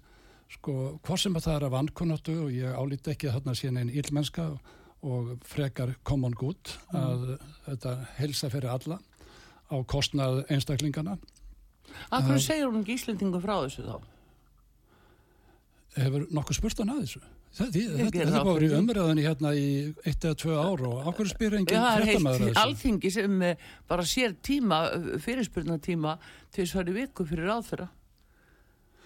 Speaker 2: sko, hvort sem að það er að vankunnáttu og ég álít ekki að þarna sé einn illmennska og frekar common good að þetta helsa fyrir alla á kostnað einstaklingana
Speaker 1: af
Speaker 2: Já.
Speaker 1: segir hún ekki Íslendingu frá þessu þá?
Speaker 2: hefur nokkuð spurt hann að þessu þetta, þetta, þetta var í
Speaker 1: fyrir því.
Speaker 2: umræðinni hérna í eitt eða tvö ár og okkur spyr
Speaker 1: Já,
Speaker 2: enginn
Speaker 1: það er
Speaker 2: fréttamaður að
Speaker 1: heilt
Speaker 2: þessu
Speaker 1: alþingi sem eh, bara sér tíma, fyrirspurnatíma til þess að vera í viku fyrir ráðfyrra.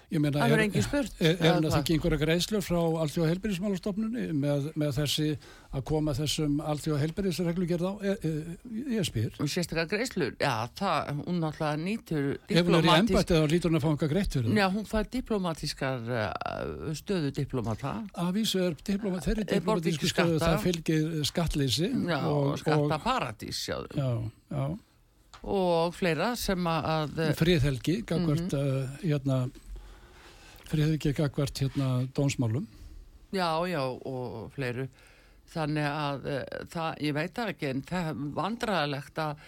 Speaker 2: Ég meina,
Speaker 1: Það
Speaker 2: er, er, er
Speaker 1: eða
Speaker 2: hann að
Speaker 1: hvað?
Speaker 2: þykja einhverja greiðslur frá Alþjóða heilbyrðismálastofnunni með, með þessi að koma þessum Alþjóða heilbyrðisreglugerð á? E, e, ég spyr.
Speaker 1: Og sérstaklega greislur, já, það, hún náttúrulega nýtur
Speaker 2: Ef hún er í embættið þá lítur hún að fá einhver greitt fyrir það.
Speaker 1: Já, hún fær diplomatískar uh, stöðu diplomata
Speaker 2: Að vísu er diploma, þeirri
Speaker 1: Er
Speaker 2: diplomatísku stöðu það fylgir skattleysi
Speaker 1: já, og skattaparadís, já,
Speaker 2: já, já,
Speaker 1: og fleira sem að... eh,
Speaker 2: friðhelgi gagvart
Speaker 1: Mhm.
Speaker 2: uh, hérna friðhelgi gagvart hérna dónsmálum
Speaker 1: Já, já, og fleiru. Þannig að uh, það, ég veit það ekki, en það er vandræðalegt að,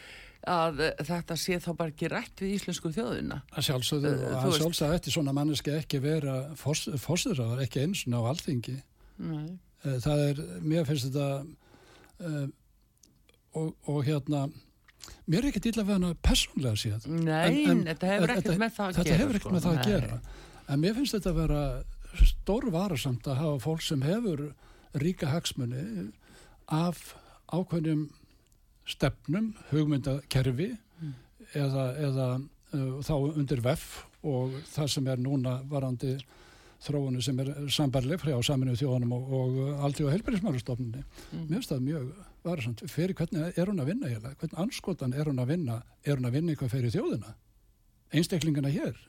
Speaker 1: að uh, þetta sé þá bara ekki rætt við íslensku þjóðina.
Speaker 2: að sjálfsögðu
Speaker 1: Eh, þú
Speaker 2: að sjálfsögðu eftir svona manneski ekki vera fórsýðraðar, ekki eins og á alþingi
Speaker 1: Nei.
Speaker 2: Eh, það er, mér finnst þetta uh, og, og hérna mér er ekkert illa við hana persónlega séð
Speaker 1: Nei,
Speaker 2: En- en-
Speaker 1: þetta hefur ekkert með það að
Speaker 2: þetta
Speaker 1: gera.
Speaker 2: hefur ekkert
Speaker 1: sko.
Speaker 2: með það að gera en mér finnst þetta að vera stór varasamt að hafa fólk sem hefur ríka hagsmunni af ákveðnum stefnum, hugmyndakerfi
Speaker 1: Mm.
Speaker 2: eða, eða uh, þá undir VEF og það sem er núna varandi þróunu sem er sambarleg frá saminu þjóðanum og, og aldrei á helbærismárastofnunni.
Speaker 1: Mm.
Speaker 2: Mér finnst það mjög varasamt. Fyrir hvernig er hún að vinna eiginlega? Hvernig anskotan er hún að vinna? Er hún að vinna eitthvað fyrir þjóðina? Einstaklingana hér?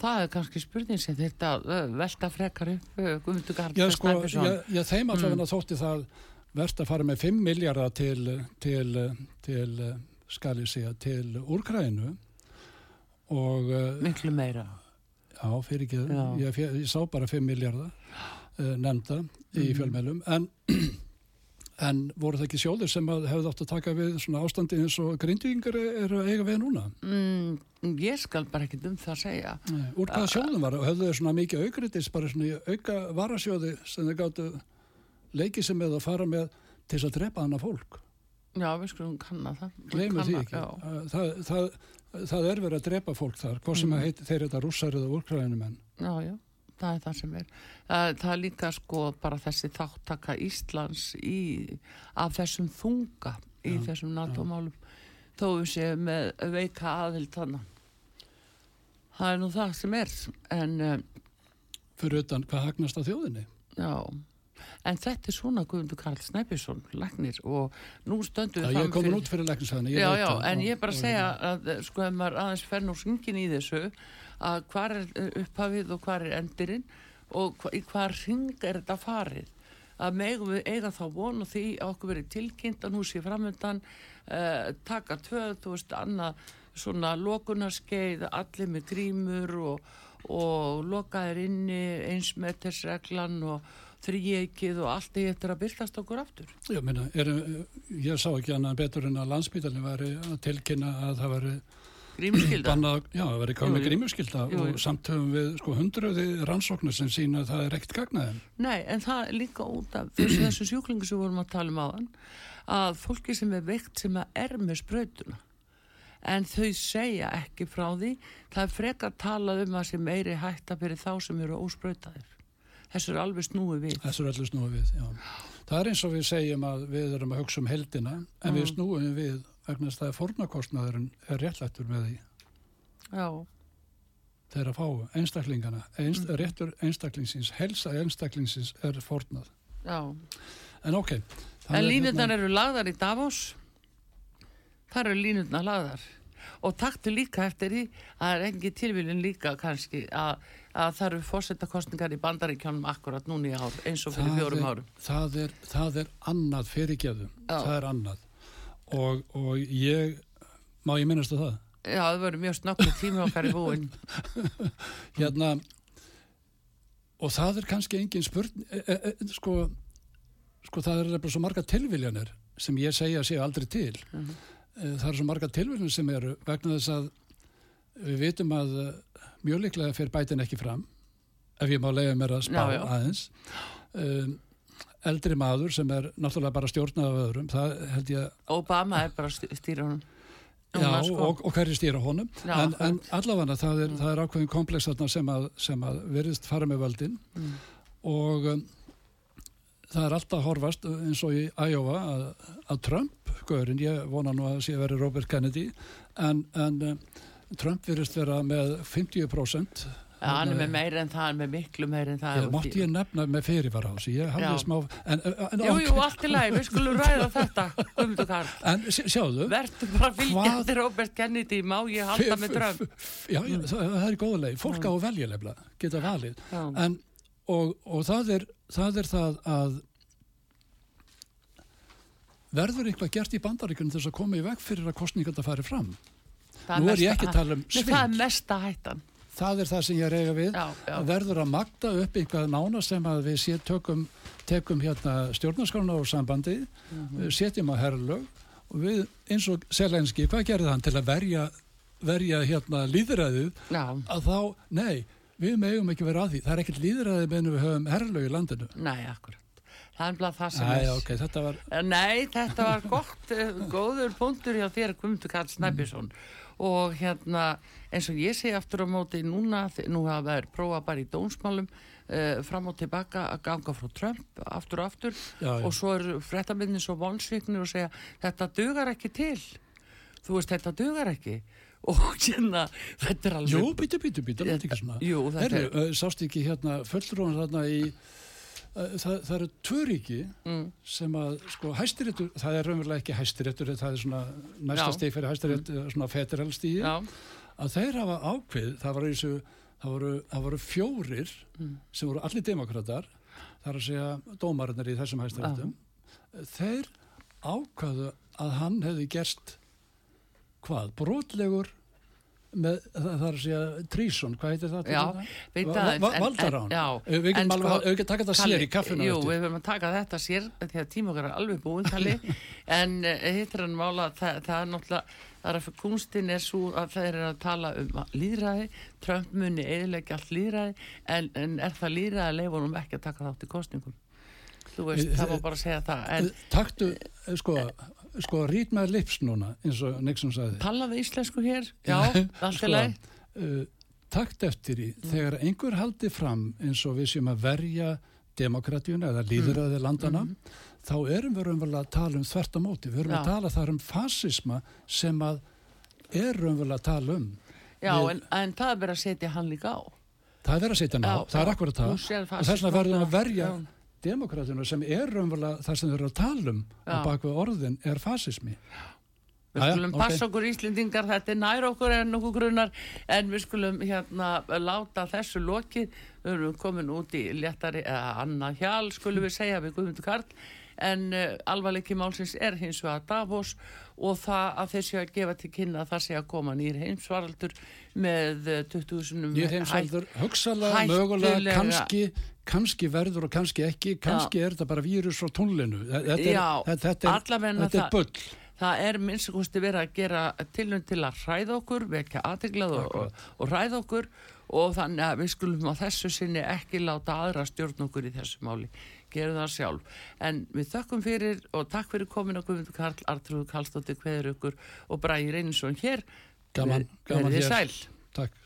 Speaker 1: Það er kannski spurning sem þetta uh, velta frekar upp uh, Guðmundur Garð
Speaker 2: Já, sko, ég þeim
Speaker 1: Mm.
Speaker 2: allavega þótti það verðt að fara með 5 miljardar til, til, til, skal ég segja, til Úrkrænu og uh,
Speaker 1: Miklu meira.
Speaker 2: Já, fyrir ekki
Speaker 1: Já.
Speaker 2: ég, ég, sá bara 5 miljardar nefnda í
Speaker 1: Mhm.
Speaker 2: fjölmjölum en, en voru það ekki sjóðir sem hefði átt að taka við svona ástandi eins og grindvíkingar eru að eiga við núna?
Speaker 1: Mm, ég skal bara ekki um það að segja.
Speaker 2: Nei, úr hvaða sjóðum var og höfðu þau svona mikið aukriðis bara svona auka varasjóði sem þau gáttu leikið sem með að fara með til þess að drepa hana fólk?
Speaker 1: Já, við skulum kanna það.
Speaker 2: gleymið því ekki. það, það, það er verið að drepa fólk þar hvað sem að heit, þeir þetta rússar eða úrkræðinumenn
Speaker 1: Já, já, það er það sem er. Það, það er líka sko bara þessi þáttaka Íslands í, af þessum þunga í
Speaker 2: Já,
Speaker 1: þessum NATO-málum. Þó við séum með veika aðild þannig. Það er nú það sem er, en uh,
Speaker 2: fyrir utan hvað hagnast á þjóðinni?
Speaker 1: Já, en þetta er svona Guðmundur Karl Snæbjörnsson, lagnir og nú stöndum
Speaker 2: Já, ég komin út fyrir
Speaker 1: já, en ég bara segja að sko ef maður aðeins fer nú syngin í þessu að hvar er eh, upphafið og hvar er endirinn og í hvar ring er þetta farið að megum við eiga þá von og því að okkur verið tilkynnt að nú sé framöndan uh, taka tvöð, þú veist, annað svona lokunarskeið, allir með grímur og, og lokaðir inni eins með þess reglan og þrýjeikið og allt í eftir að byrtast okkur aftur.
Speaker 2: Já, minna, er, ég sá ekki annað betur en að landsbytalinn væri að tilkynna að það væri
Speaker 1: Grímskylda.
Speaker 2: bannað, já, það væri
Speaker 1: Jú,
Speaker 2: komið
Speaker 1: jú.
Speaker 2: og samt höfum við sko hundruði rannsóknir sem sína að það er ekkert gagnaðin.
Speaker 1: Nei, en það er líka út af þessu, þessu sjúklingu sem við vorum að tala um áðan að fólki sem er veikt sem er með sprautuna en þau segja ekki frá því það er frekar talað um að sem meiri hætta fyrir þá sem eru ósprautaðir þessu er alveg snúið við
Speaker 2: Þessu er allir snúið við, já. Það er eins og við segjum að við erum að hugsa um heldina en við
Speaker 1: Mm.
Speaker 2: snúum við vegna þess að fornakostnaðurinn er réttlættur með því
Speaker 1: Já,
Speaker 2: þegar að fá einstaklingana. Einst,
Speaker 1: Mm.
Speaker 2: Réttur einstaklingsins, helsa einstaklingsins er fornað.
Speaker 1: já
Speaker 2: En ok. það
Speaker 1: En
Speaker 2: er
Speaker 1: línutnar
Speaker 2: hérna-
Speaker 1: eru lagðar í Davos þar eru línutnar lagðar og taktu líka eftir því að það er engi tilvílin líka kannski að, að það eru fórsetakostningar í bandaríkjónum akkurat núna í ár eins og fyrir
Speaker 2: Það
Speaker 1: fjórum
Speaker 2: er-
Speaker 1: árum
Speaker 2: það er, það er annað fyrirgeðum það er annað og, og ég má ég minnast að það
Speaker 1: Já, það verður mjög snögglega tími okkar í búin
Speaker 2: hérna og það er kannski engin spurn e, e, e, sko, sko það er nefnilega svo marga tilviljanir sem ég segja séu aldrei til
Speaker 1: Mhm.
Speaker 2: e, það eru svo marga tilviljanir sem eru vegna þess að við vitum að e, mjög líklega fyrir bætin ekki fram ef ég má leiða mér að spá
Speaker 1: Já, já.
Speaker 2: aðeins um, eldri maður sem er náttúrulega bara stjórnað af öðrum það held ég
Speaker 1: Obama er bara að stýra honum.
Speaker 2: Já,
Speaker 1: sko.
Speaker 2: og, og hverju stýra honum.
Speaker 1: Já,
Speaker 2: en, en allavega það er, það er ákveðin komplex þarna sem að, sem að virðist fara með völdin.
Speaker 1: Mm.
Speaker 2: og um, það er alltaf horfast eins og í Iowa að, að Trump, gaurinn, ég vona nú að sé að veri Robert Kennedy en, en um, Trump virðist vera með 50%
Speaker 1: Já, hann er með meira en það, hann er með miklu meira en það.
Speaker 2: Ég mátti ég nefna með fyrirvara þessu, ég hafði
Speaker 1: Já.
Speaker 2: smá en, en,
Speaker 1: Jú, jú, allt í lagi, við skulum ræða þetta Guðmundur Karl.
Speaker 2: En sjá- sjáðu
Speaker 1: Vertu bara fylgjandi Robert Kennedy Má ég halda með drömm
Speaker 2: Já, já, það, er góða leið, fólk á að velja lefla, geta valið.
Speaker 1: Já,
Speaker 2: en, og, og það, er, það er það að verður eitthvað gert í bandaríkunum þess að koma í veg fyrir að kostningarna fari fram?
Speaker 1: Það
Speaker 2: nú er ég ekki að tala um
Speaker 1: Nei, Það er
Speaker 2: svindl.
Speaker 1: mesta hættan
Speaker 2: það er það sem ég reyga við.
Speaker 1: Já, já,
Speaker 2: að verður að magda upp einhvað nána sem að við sé, tökum, tekum hérna stjórnarskrána á sambandi
Speaker 1: Mhm.
Speaker 2: setjum á herrlög og við eins og Selenski, hvað gerði hann til að verja, verja hérna líðræðið
Speaker 1: já,
Speaker 2: að þá, nei, við megum ekki vera að því. Það er ekkert líðræðið meðan við höfum herrlög í landinu.
Speaker 1: Nei, akkurat. Það er það sem
Speaker 2: Æ,
Speaker 1: er.
Speaker 2: ok, þetta var
Speaker 1: Nei, þetta var gott, eh, góður punktur hjá þér Guðmundur Karl Snæbjörnsson og hérna eins og ég segi aftur á móti núna, nú hafa verið prófa bara í dónsmálum uh, fram og tilbaka að ganga frá Trump aftur og aftur.
Speaker 2: Já, já.
Speaker 1: og svo er fréttabindin svo vonsviknir og segja þetta dugar ekki til. Þú veist þetta dugar ekki. Og hérna þetta er alveg
Speaker 2: Jú, býtu, býtu, býtu, þetta ekki svona.
Speaker 1: Er
Speaker 2: uh, sást ekki hérna fulltrúan þarna í það, það eru tvö ríki
Speaker 1: mm,
Speaker 2: sem að, sko, hæstiréttur það er raunverulega ekki hæstiréttur það er svona næsta stig fyrir hæstirétt mm. svona federalstíði
Speaker 1: Já,
Speaker 2: að þeir hafa ákveð, það voru, þessu, það voru, það voru fjórir
Speaker 1: Mm.
Speaker 2: sem voru allir demokrater það er að segja dómarinnir í þessum hæstaréttum þeir ákvaðu að hann hefði gerst hvað, brotlegur með, það þarf að segja, tríson, hvað heitir það?
Speaker 1: Já, veit aðeins, en-
Speaker 2: Valdar á
Speaker 1: en- já,
Speaker 2: hann. Við getum alveg,
Speaker 1: sko,
Speaker 2: getum taka þetta sér í kaffinu
Speaker 1: Jú, við höfum að taka þetta sér því að tíma okkar er alveg búin tali en uh, hittir hann mála það, það er náttúrulega það er að kunstin er svo að það er að tala um líðræði Trump muni eðilegja allt líðræði en, en er það líðræði að leifa honum ekki að taka þátt í kostningum þú veist,
Speaker 2: Eh,
Speaker 1: það má bara segja það en
Speaker 2: Taktu, eh, sko, sko, rít með lips núna, eins og Nixon sagði.
Speaker 1: talaðu íslensku hér já, allt
Speaker 2: sko,
Speaker 1: í lagi
Speaker 2: uh, takt eftir í, þegar einhver haldi fram eins og við séum að verja demokratíuna eða líðræði landana, þá erum við raunverulega að tala um þvert á móti. Við erum að
Speaker 1: Já.
Speaker 2: tala þar um fasisma sem að er raunverulega að tala um.
Speaker 1: já,
Speaker 2: við-
Speaker 1: en, en það er verið að setja hann líka á
Speaker 2: Það er verið að setja ná,
Speaker 1: Já,
Speaker 2: það er akkurat það. Og þess vegna verðum við að verja
Speaker 1: Já.
Speaker 2: Demokratinu sem er raunverulega það sem við erum að tala um
Speaker 1: Já.
Speaker 2: bakvið orðin er fasismi.
Speaker 1: Við skulum
Speaker 2: ok.
Speaker 1: passa okkur Íslendingar, þetta er nær okkur en okkur grunnar, en við skulum hérna láta þessu lokið, við erum komin út í léttari, eða annað hjál, skulum við segja við Guðmundur Karl, en uh, alvarleiki málsins er hins vegar Davos og það að þeir séu að gefa til kynna að það sé að koma nýr heimsvaraldur með uh, 20.000
Speaker 2: Ég heimsvaldur, hugsalega,
Speaker 1: hættulega-
Speaker 2: mögulega, kannski, kannski verður og kannski ekki, kannski er þetta bara vírus frá tunglinu. Þetta er,
Speaker 1: Já,
Speaker 2: þetta, er, þetta er bull.
Speaker 1: Það er minnstakosti verið að gera tilhund til að hræða okkur, vekja aðteglað og, og hræða okkur og þannig að við skulum á þessu sinni ekki láta aðra stjórn okkur í þessu máli. Gerum það sjálf. En við þökkum fyrir og takk fyrir komin að Guðmundur Karl, Artrúð Karlsdóttir, Kveður ykkur og Bræði Reynsson hér.
Speaker 2: Gaman, gaman hér. Takk.